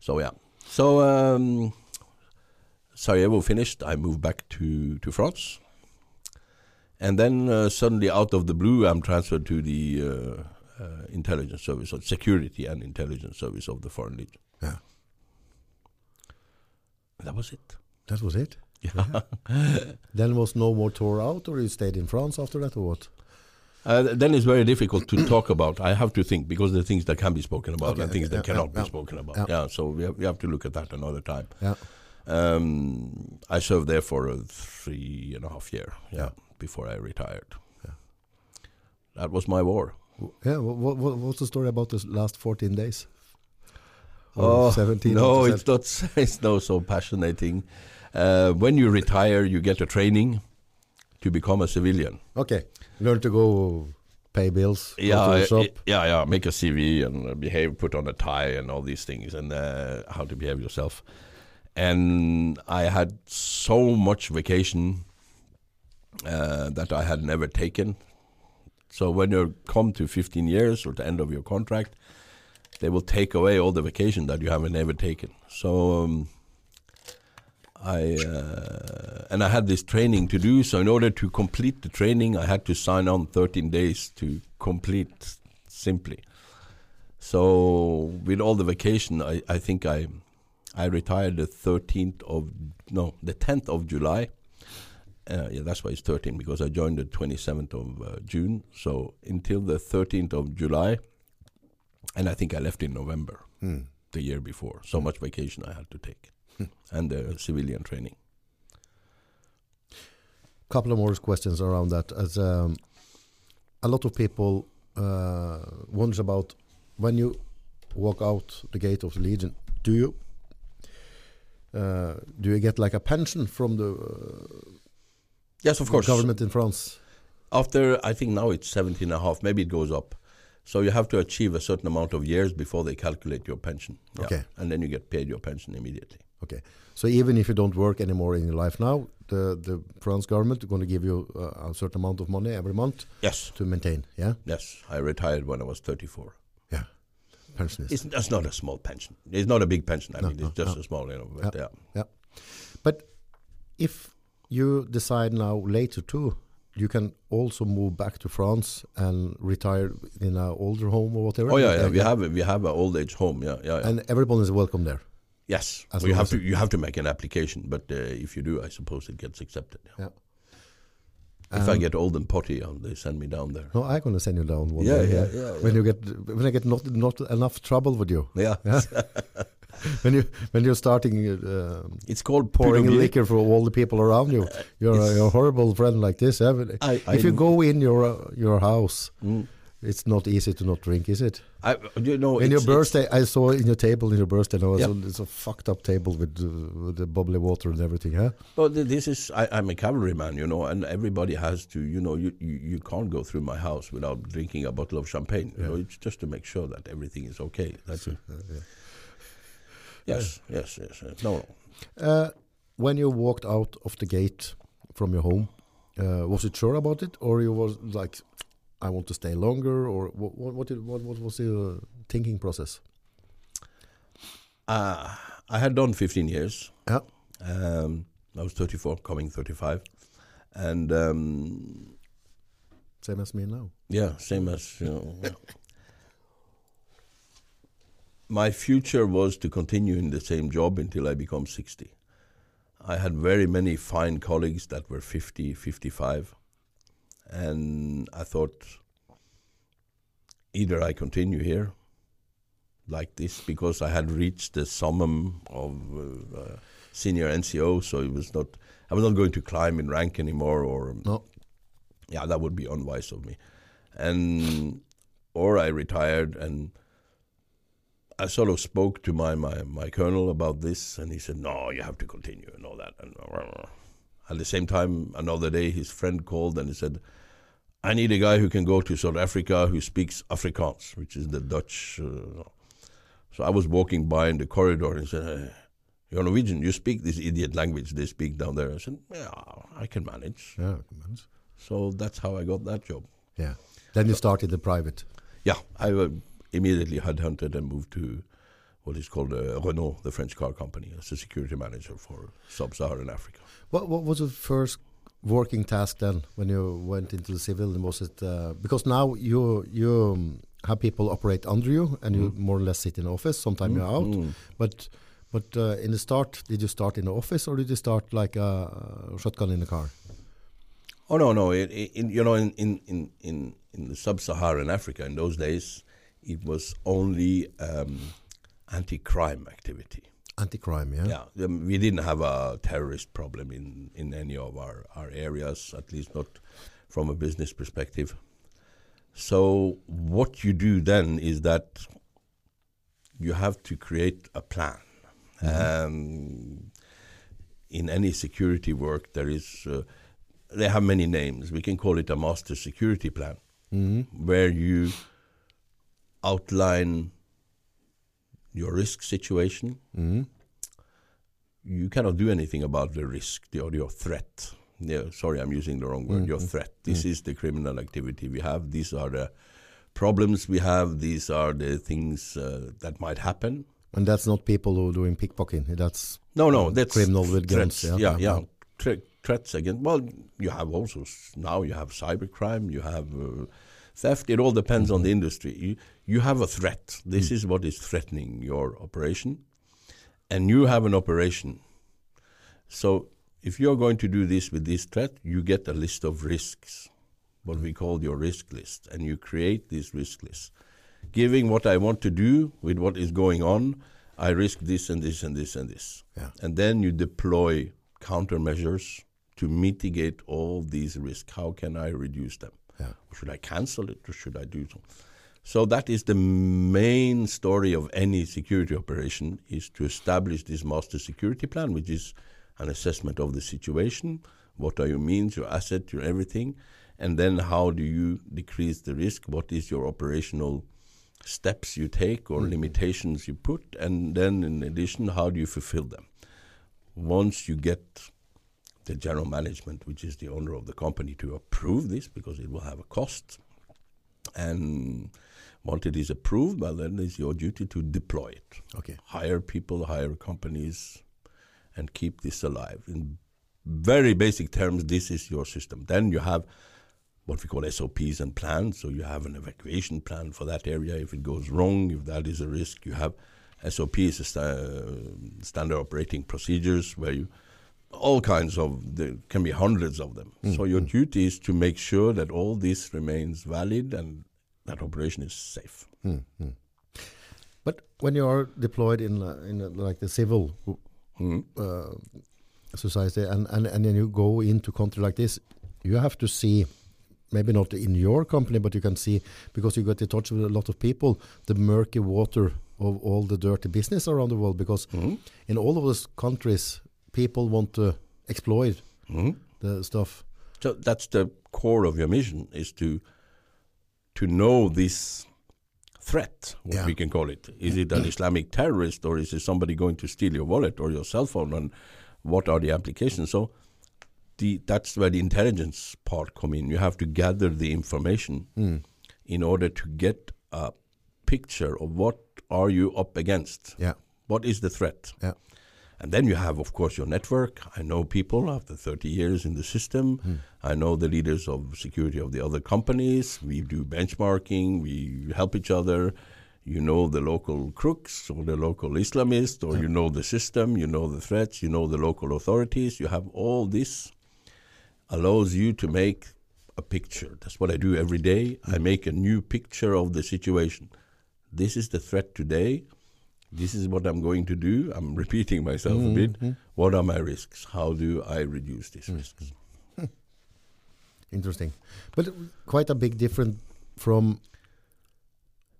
So yeah. So um, Sarajevo finished. I moved back to to France, and then uh, suddenly, out of the blue, I'm transferred to the uh, uh, intelligence service, or security and intelligence service of the Foreign Legion. Yeah. That was it. That was it. Yeah. <laughs> Then was no more tour out, or you stayed in France after that, or what? Uh, then it's very difficult to talk about. I have to think because there are things that can be spoken about Okay, and things okay, that yeah, cannot yeah, be spoken about. yeah. Yeah, so we have, we have to look at that another time. Yeah. Um, I served there for uh, three and a half year. Yeah, before I retired. Yeah. That was my war. Yeah. What, what, what's the story about the last 14 days? Or Oh, 17? No, it's not. <laughs> It's not so passionating. Uh, when you retire, you get a training to become a civilian. Okay. Learn to go pay bills, go yeah, to the shop. Yeah, yeah. Make a CV and behave, put on a tie, and all these things, and uh, how to behave yourself. And I had so much vacation uh, that I had never taken. So when you come to 15 years or the end of your contract, they will take away all the vacation that you haven't ever taken. So um, I uh, and I had this training to do. So in order to complete the training, I had to sign on 13 days to complete simply. So with all the vacation, I, I think I I retired the 13th of no the 10th of July. Uh, yeah, that's why it's 13 because I joined the 27th of uh, June. So until the 13th of July, and I think I left in November Hmm. the year before. So much vacation I had to take, <laughs> and the civilian training. A couple of more questions around that. As um, a lot of people uh, wonder about when you walk out the gate of the Legion, do you uh, do you get like a pension from the uh, Yes, of course. government in France? After I think now it's 17 and a half, maybe it goes up. So you have to achieve a certain amount of years before they calculate your pension. Yeah. Okay. And then you get paid your pension immediately. Okay, so even if you don't work anymore in your life now, the the France government is going to give you uh, a certain amount of money every month Yes. to maintain. Yeah, Yes. I retired when I was 34. yeah, pensionist. It's that's not a small pension. It's not a big pension. I No, mean, it's just no. a small, you know. But yeah. yeah. But if you decide now later too, you can also move back to France and retire in an older home or whatever. Oh yeah, yeah. We have a, we have an old age home. Yeah, yeah. yeah. and everyone is welcome there. Yes. As you have to you have to make an application, but uh, if you do, I suppose it gets accepted. Yeah. If I Um, get old and potty, uh, they send me down there. No, I'm going to send you down one Yeah, day. yeah, yeah, When yeah. you get when I get not not enough trouble with you. Yeah. <laughs> Yeah. when you when you're starting uh, It's called pouring Pudovier. liquor for all the people around you. <laughs> You're a, you're a horrible friend like this. eh? I, if you go in your uh, your house, Mm. It's not easy to not drink, is it? I, you know, in your birthday, I saw in your table in your birthday. Now, Yeah. so it's a fucked up table with, uh, with the bubbly water and everything, huh? Well, this is I, I'm a cavalryman, you know, and everybody has to, you know, you, you, you can't go through my house without drinking a bottle of champagne. You know, it's just to make sure that everything is okay. That's it. Yes, yes, yes. yes. No, no. Uh, when you walked out of the gate from your home, uh, was it sure about it, or you was like, I want to stay longer, or what? What, what, did, what, what was the thinking process? Uh, I had done 15 years. Yeah. Um, I was 34, coming 35, and um, Same as me now. Yeah, same as you know. <laughs> My future was to continue in the same job until I become 60. I had very many fine colleagues that were 50, 55, and I thought either I continue here like this because I had reached the summum of uh, uh, senior NCO, so it was not I was not going to climb in rank anymore or No. yeah, that would be unwise of me. And or I retired and I sort of spoke to my, my, my colonel about this and he said, No, you have to continue and all that and at the same time another day his friend called and he said, I need a guy who can go to South Africa who speaks Afrikaans, which is the Dutch uh, so I was walking by in the corridor and said, hey, You're Norwegian, you speak this idiot language they speak down there. I said, Yeah, I can manage. Yeah. man. So that's how I got that job. Yeah. Then you started the private. Yeah, I uh, immediately headhunted and moved to what is called uh, Renault, the French car company, as a security manager for sub-Saharan Africa. What What was the first working task then when you went into the civil? And was it uh, because now you you um, have people operate under you and you more or less sit in the office? Sometimes you're out, Mm. but but uh, in the start, did you start in the office or did you start like a shotgun in the car? Oh no, no, it, it, you know, in, in, in, in, in the sub-Saharan Africa in those days, it was only um, anti-crime activity. Anti-crime, yeah. Yeah, um, we didn't have a terrorist problem in, in any of our, our areas, at least not from a business perspective. So what you do then is that you have to create a plan. Um, in any security work, there is uh, they have many names. We can call it a master security plan. Mhm. where you outline your risk situation. Mhm. You cannot do anything about the risk the, or your threat. Yeah, sorry, I'm using the wrong word. Your Mhm. threat. This is the criminal activity we have. These are the problems we have. These are the things uh, that might happen. And that's not people who are doing pickpocketing. That's No, no, that's criminal with guns. threats. Yeah, yeah, yeah. yeah. Thre- threats again. Well, you have also now you have cybercrime, you have uh, theft. It all depends on the mm-hmm. industry. You you have a threat. This mm. is what is threatening your operation, and you have an operation. So if you are going to do this with this threat, you get a list of risks, what we call your risk list, and you create this risk list, giving what I want to do with what is going on. I risk this and this and this and this Yeah. and then you deploy countermeasures to mitigate all these risks. How can I reduce them? Yeah. Should I cancel it or should I do so? So that is the main story of any security operation: is to establish this master security plan, which is an assessment of the situation. What are your means, your asset, your everything, and then how do you decrease the risk? What is your operational steps you take or mm-hmm. limitations you put, and then in addition, how do you fulfill them? Once you get the general management, which is the owner of the company, to approve this because it will have a cost, and once it is approved, well, then it's your duty to deploy it. okay. Hire people, hire companies, and keep this alive. In very basic terms, this is your system. Then you have what we call SOPs and plans. So you have an evacuation plan for that area if it goes wrong, if that is a risk. You have SOPs, sta- uh, standard operating procedures, where you all kinds of there can be hundreds of them. So your duty is to make sure that all this remains valid and that operation is safe. Mm, mm. But when you are deployed in uh, in uh, like the civil Mm. uh, society and, and and then you go into country like this, you have to see maybe not in your company, but you can see because you get in touch with a lot of people the murky water of all the dirty business around the world. Because Mm. in all of those countries, people want to exploit Mm. the stuff. So that's the core of your mission is to to know this threat, what Yeah. we can call it. Is it an Islamic terrorist or is it somebody going to steal your wallet or your cell phone and what are the applications? So the that's where the intelligence part come in. You have to gather the information Mm. in order to get a picture of what are you up against. Yeah, What is the threat? yeah, And then you have, of course, your network. I know people after 30 years in the system. Hmm. I know the leaders of security of the other companies. We do benchmarking. We help each other. You know the local crooks or the local Islamists, or you know the system. You know the threats. You know the local authorities. You have all this allows you to make a picture. That's what I do every day. I hmm. make a new picture of the situation. This is the threat today. This is what I'm going to do. I'm <laughs> repeating myself a bit. Mm-hmm. What are my risks? How do I reduce these mm-hmm. risks? <laughs> interesting. But quite a big difference from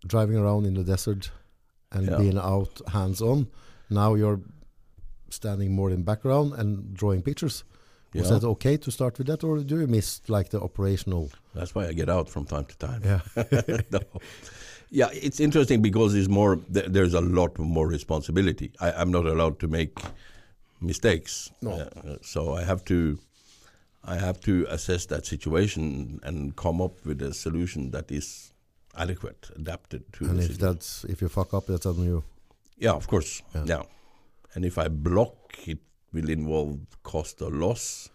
driving around in the desert and Yeah. being out hands on. Now you're standing more in background and drawing pictures. Was that okay to start with that, or do you miss like the operational? That's why I get out from time to time. Yeah, <laughs> no. Yeah, it's interesting because there's more. There's a lot more responsibility. I, I'm not allowed to make mistakes. No. Uh, so I have to, I have to assess that situation and come up with a solution that is adequate, adapted to. and the if situation. that's if you fuck up, that's on you. Yeah, of course. Yeah. Yeah. And if I block, it will involve cost or loss.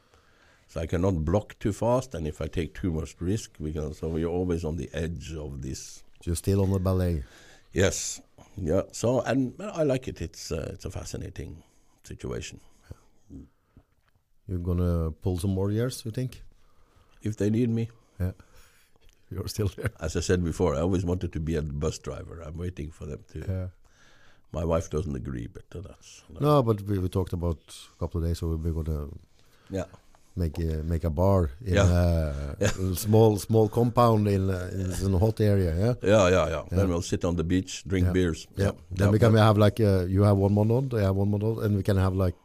So I cannot block too fast, and if I take too much risk, we can. So we're always on the edge of this. You're still on the ballet. Yes. Yeah. So and I like it. It's uh, it's a fascinating situation. You're gonna pull some more years, you think? If they need me, Yeah, <laughs> you're still there. as I said before, I always wanted to be a bus driver. I'm waiting for them to. Yeah. My wife doesn't agree, but that's No, but we, we talked about a couple of days ago. We're gonna yeah. Make a, make a bar in Yeah. a, a small small compound in, uh, in a hot area. Yeah. Yeah, yeah, yeah. Then we'll sit on the beach, drink beers. Yeah. Then we can have like uh, you have one monod, I have one monod, and we can have like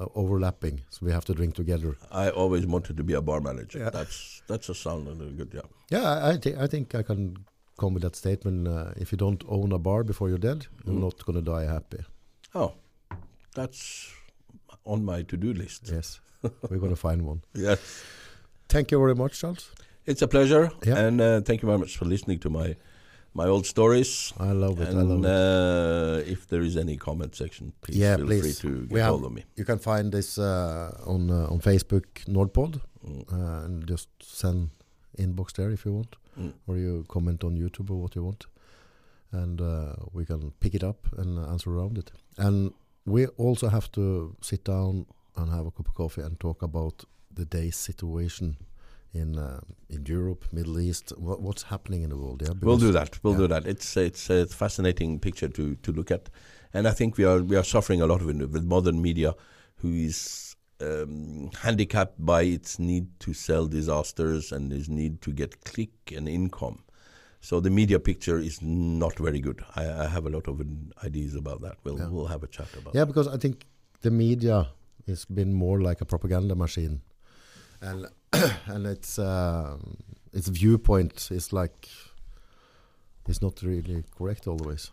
uh, overlapping, so we have to drink together. I always wanted to be a bar manager. That's that's a sound and a good job. Yeah, I, I, I think I can come with that statement. Uh, if you don't own a bar before you're dead, you're Mm. not going to die happy. Oh, that's on my to-do list. Yes, <laughs> we're going to find one. Yes. Thank you very much, Charles. It's a pleasure, Yeah. and uh, thank you very much for listening to my my old stories. I love it. I and love it. uh, if there is any comment section, please Yeah, feel please. free to get have- hold of me. You can find this uh, on uh, on Facebook Nordpod, Mm. uh, and just send inbox there if you want, Mm. or you comment on YouTube or what you want, and uh, we can pick it up and answer around it. And we also have to sit down and have a cup of coffee and talk about the day's situation in uh, in Europe, Middle East, what, what's happening in the world. Yeah, We'll do that. We'll yeah. do that. It's it's a fascinating picture to to look at, and I think we are we are suffering a lot of it with modern media, who is um, handicapped by its need to sell disasters and its need to get click and income. So the media picture is not very good. I, I have a lot of ideas about that. We'll Yeah. we'll have a chat about. Yeah, because I think the media has been more like a propaganda machine, and <clears throat> and its um its viewpoint is like it's not really correct always.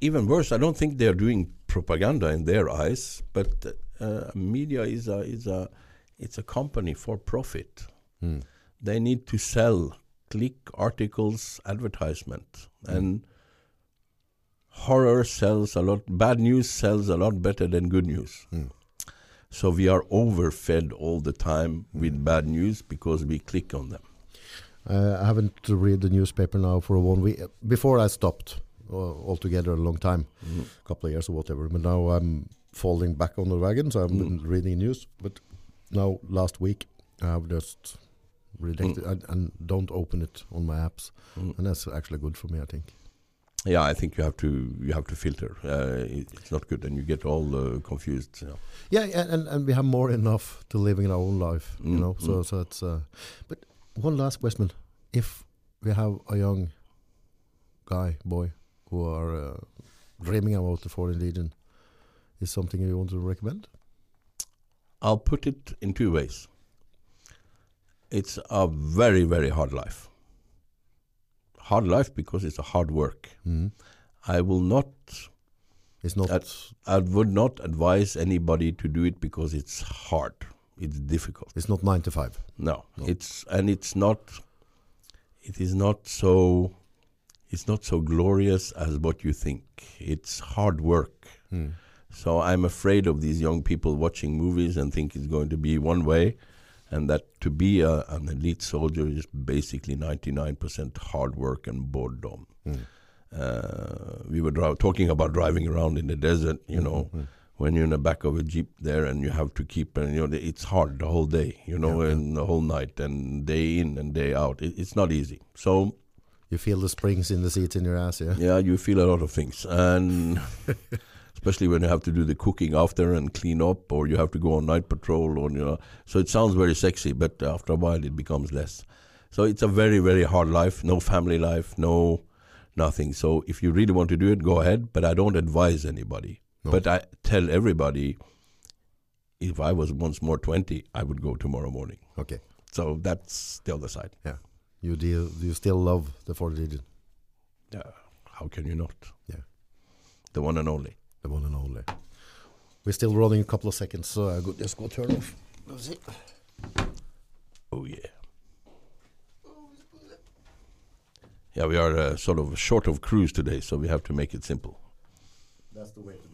even worse, I don't think they're doing propaganda in their eyes, but uh, media is a is a it's a company for profit. Hmm. They need to sell click articles, advertisement, and horror sells a lot. Bad news sells a lot better than good news. Hmm. So we are overfed all the time with bad news because we click on them. Uh, I haven't read the newspaper now for one week. Before I stopped uh, altogether a long time, a couple of years or whatever. But now I'm falling back on the wagon, so I've been Mm. reading news. But now last week I've just rejected and, and don't open it on my apps, Mm. and that's actually good for me. I think. Yeah, I think you have to you have to filter. Uh, it's not good, and you get all uh, confused. You know. Yeah, and, and we have more enough to live in our own life, you Mm, know. So mm. so it's. Uh, but one last question: If we have a young guy, boy, who are uh, dreaming about the foreign legion, is something you want to recommend? I'll put it in two ways. It's a very very hard life. Hard life because it's a hard work. Mm. I will not. It's not. That's- I would not advise anybody to do it because it's hard. It's difficult. it's not nine to five. No, No. it's and it's not. It is not so. It's not so glorious as what you think. It's hard work. Mm. So I'm afraid of these young people watching movies and think it's going to be one way, and that to be a, an elite soldier is basically 99% hard work and boredom. Mm. Uh, we were dri- talking about driving around in the desert, you know, Mm. when you're in the back of a jeep there and you have to keep, and you know, it's hard the whole day, you know, Yeah, yeah. and the whole night and day in and day out. It, it's not easy. So You feel the springs in the seats in your ass, yeah. yeah, you feel a lot of things, and <laughs> especially when you have to do the cooking after and clean up, or you have to go on night patrol, or you know. So it sounds very sexy, but after a while it becomes less. So it's a very, very hard life. No family life, no nothing. So if you really want to do it, go ahead. But I don't advise anybody. No. But I tell everybody, if I was once more twenty, I would go tomorrow morning. Okay. So that's the other side. Yeah. You deal. Do you still love the foreign legion? Yeah. How can you not? Yeah. The one and only. The one and only. We're still running a couple of seconds, so I could just go turn off. Let's see. Oh yeah. Yeah, we are uh, sort of short of crews today, so we have to make it simple. That's the way to do it.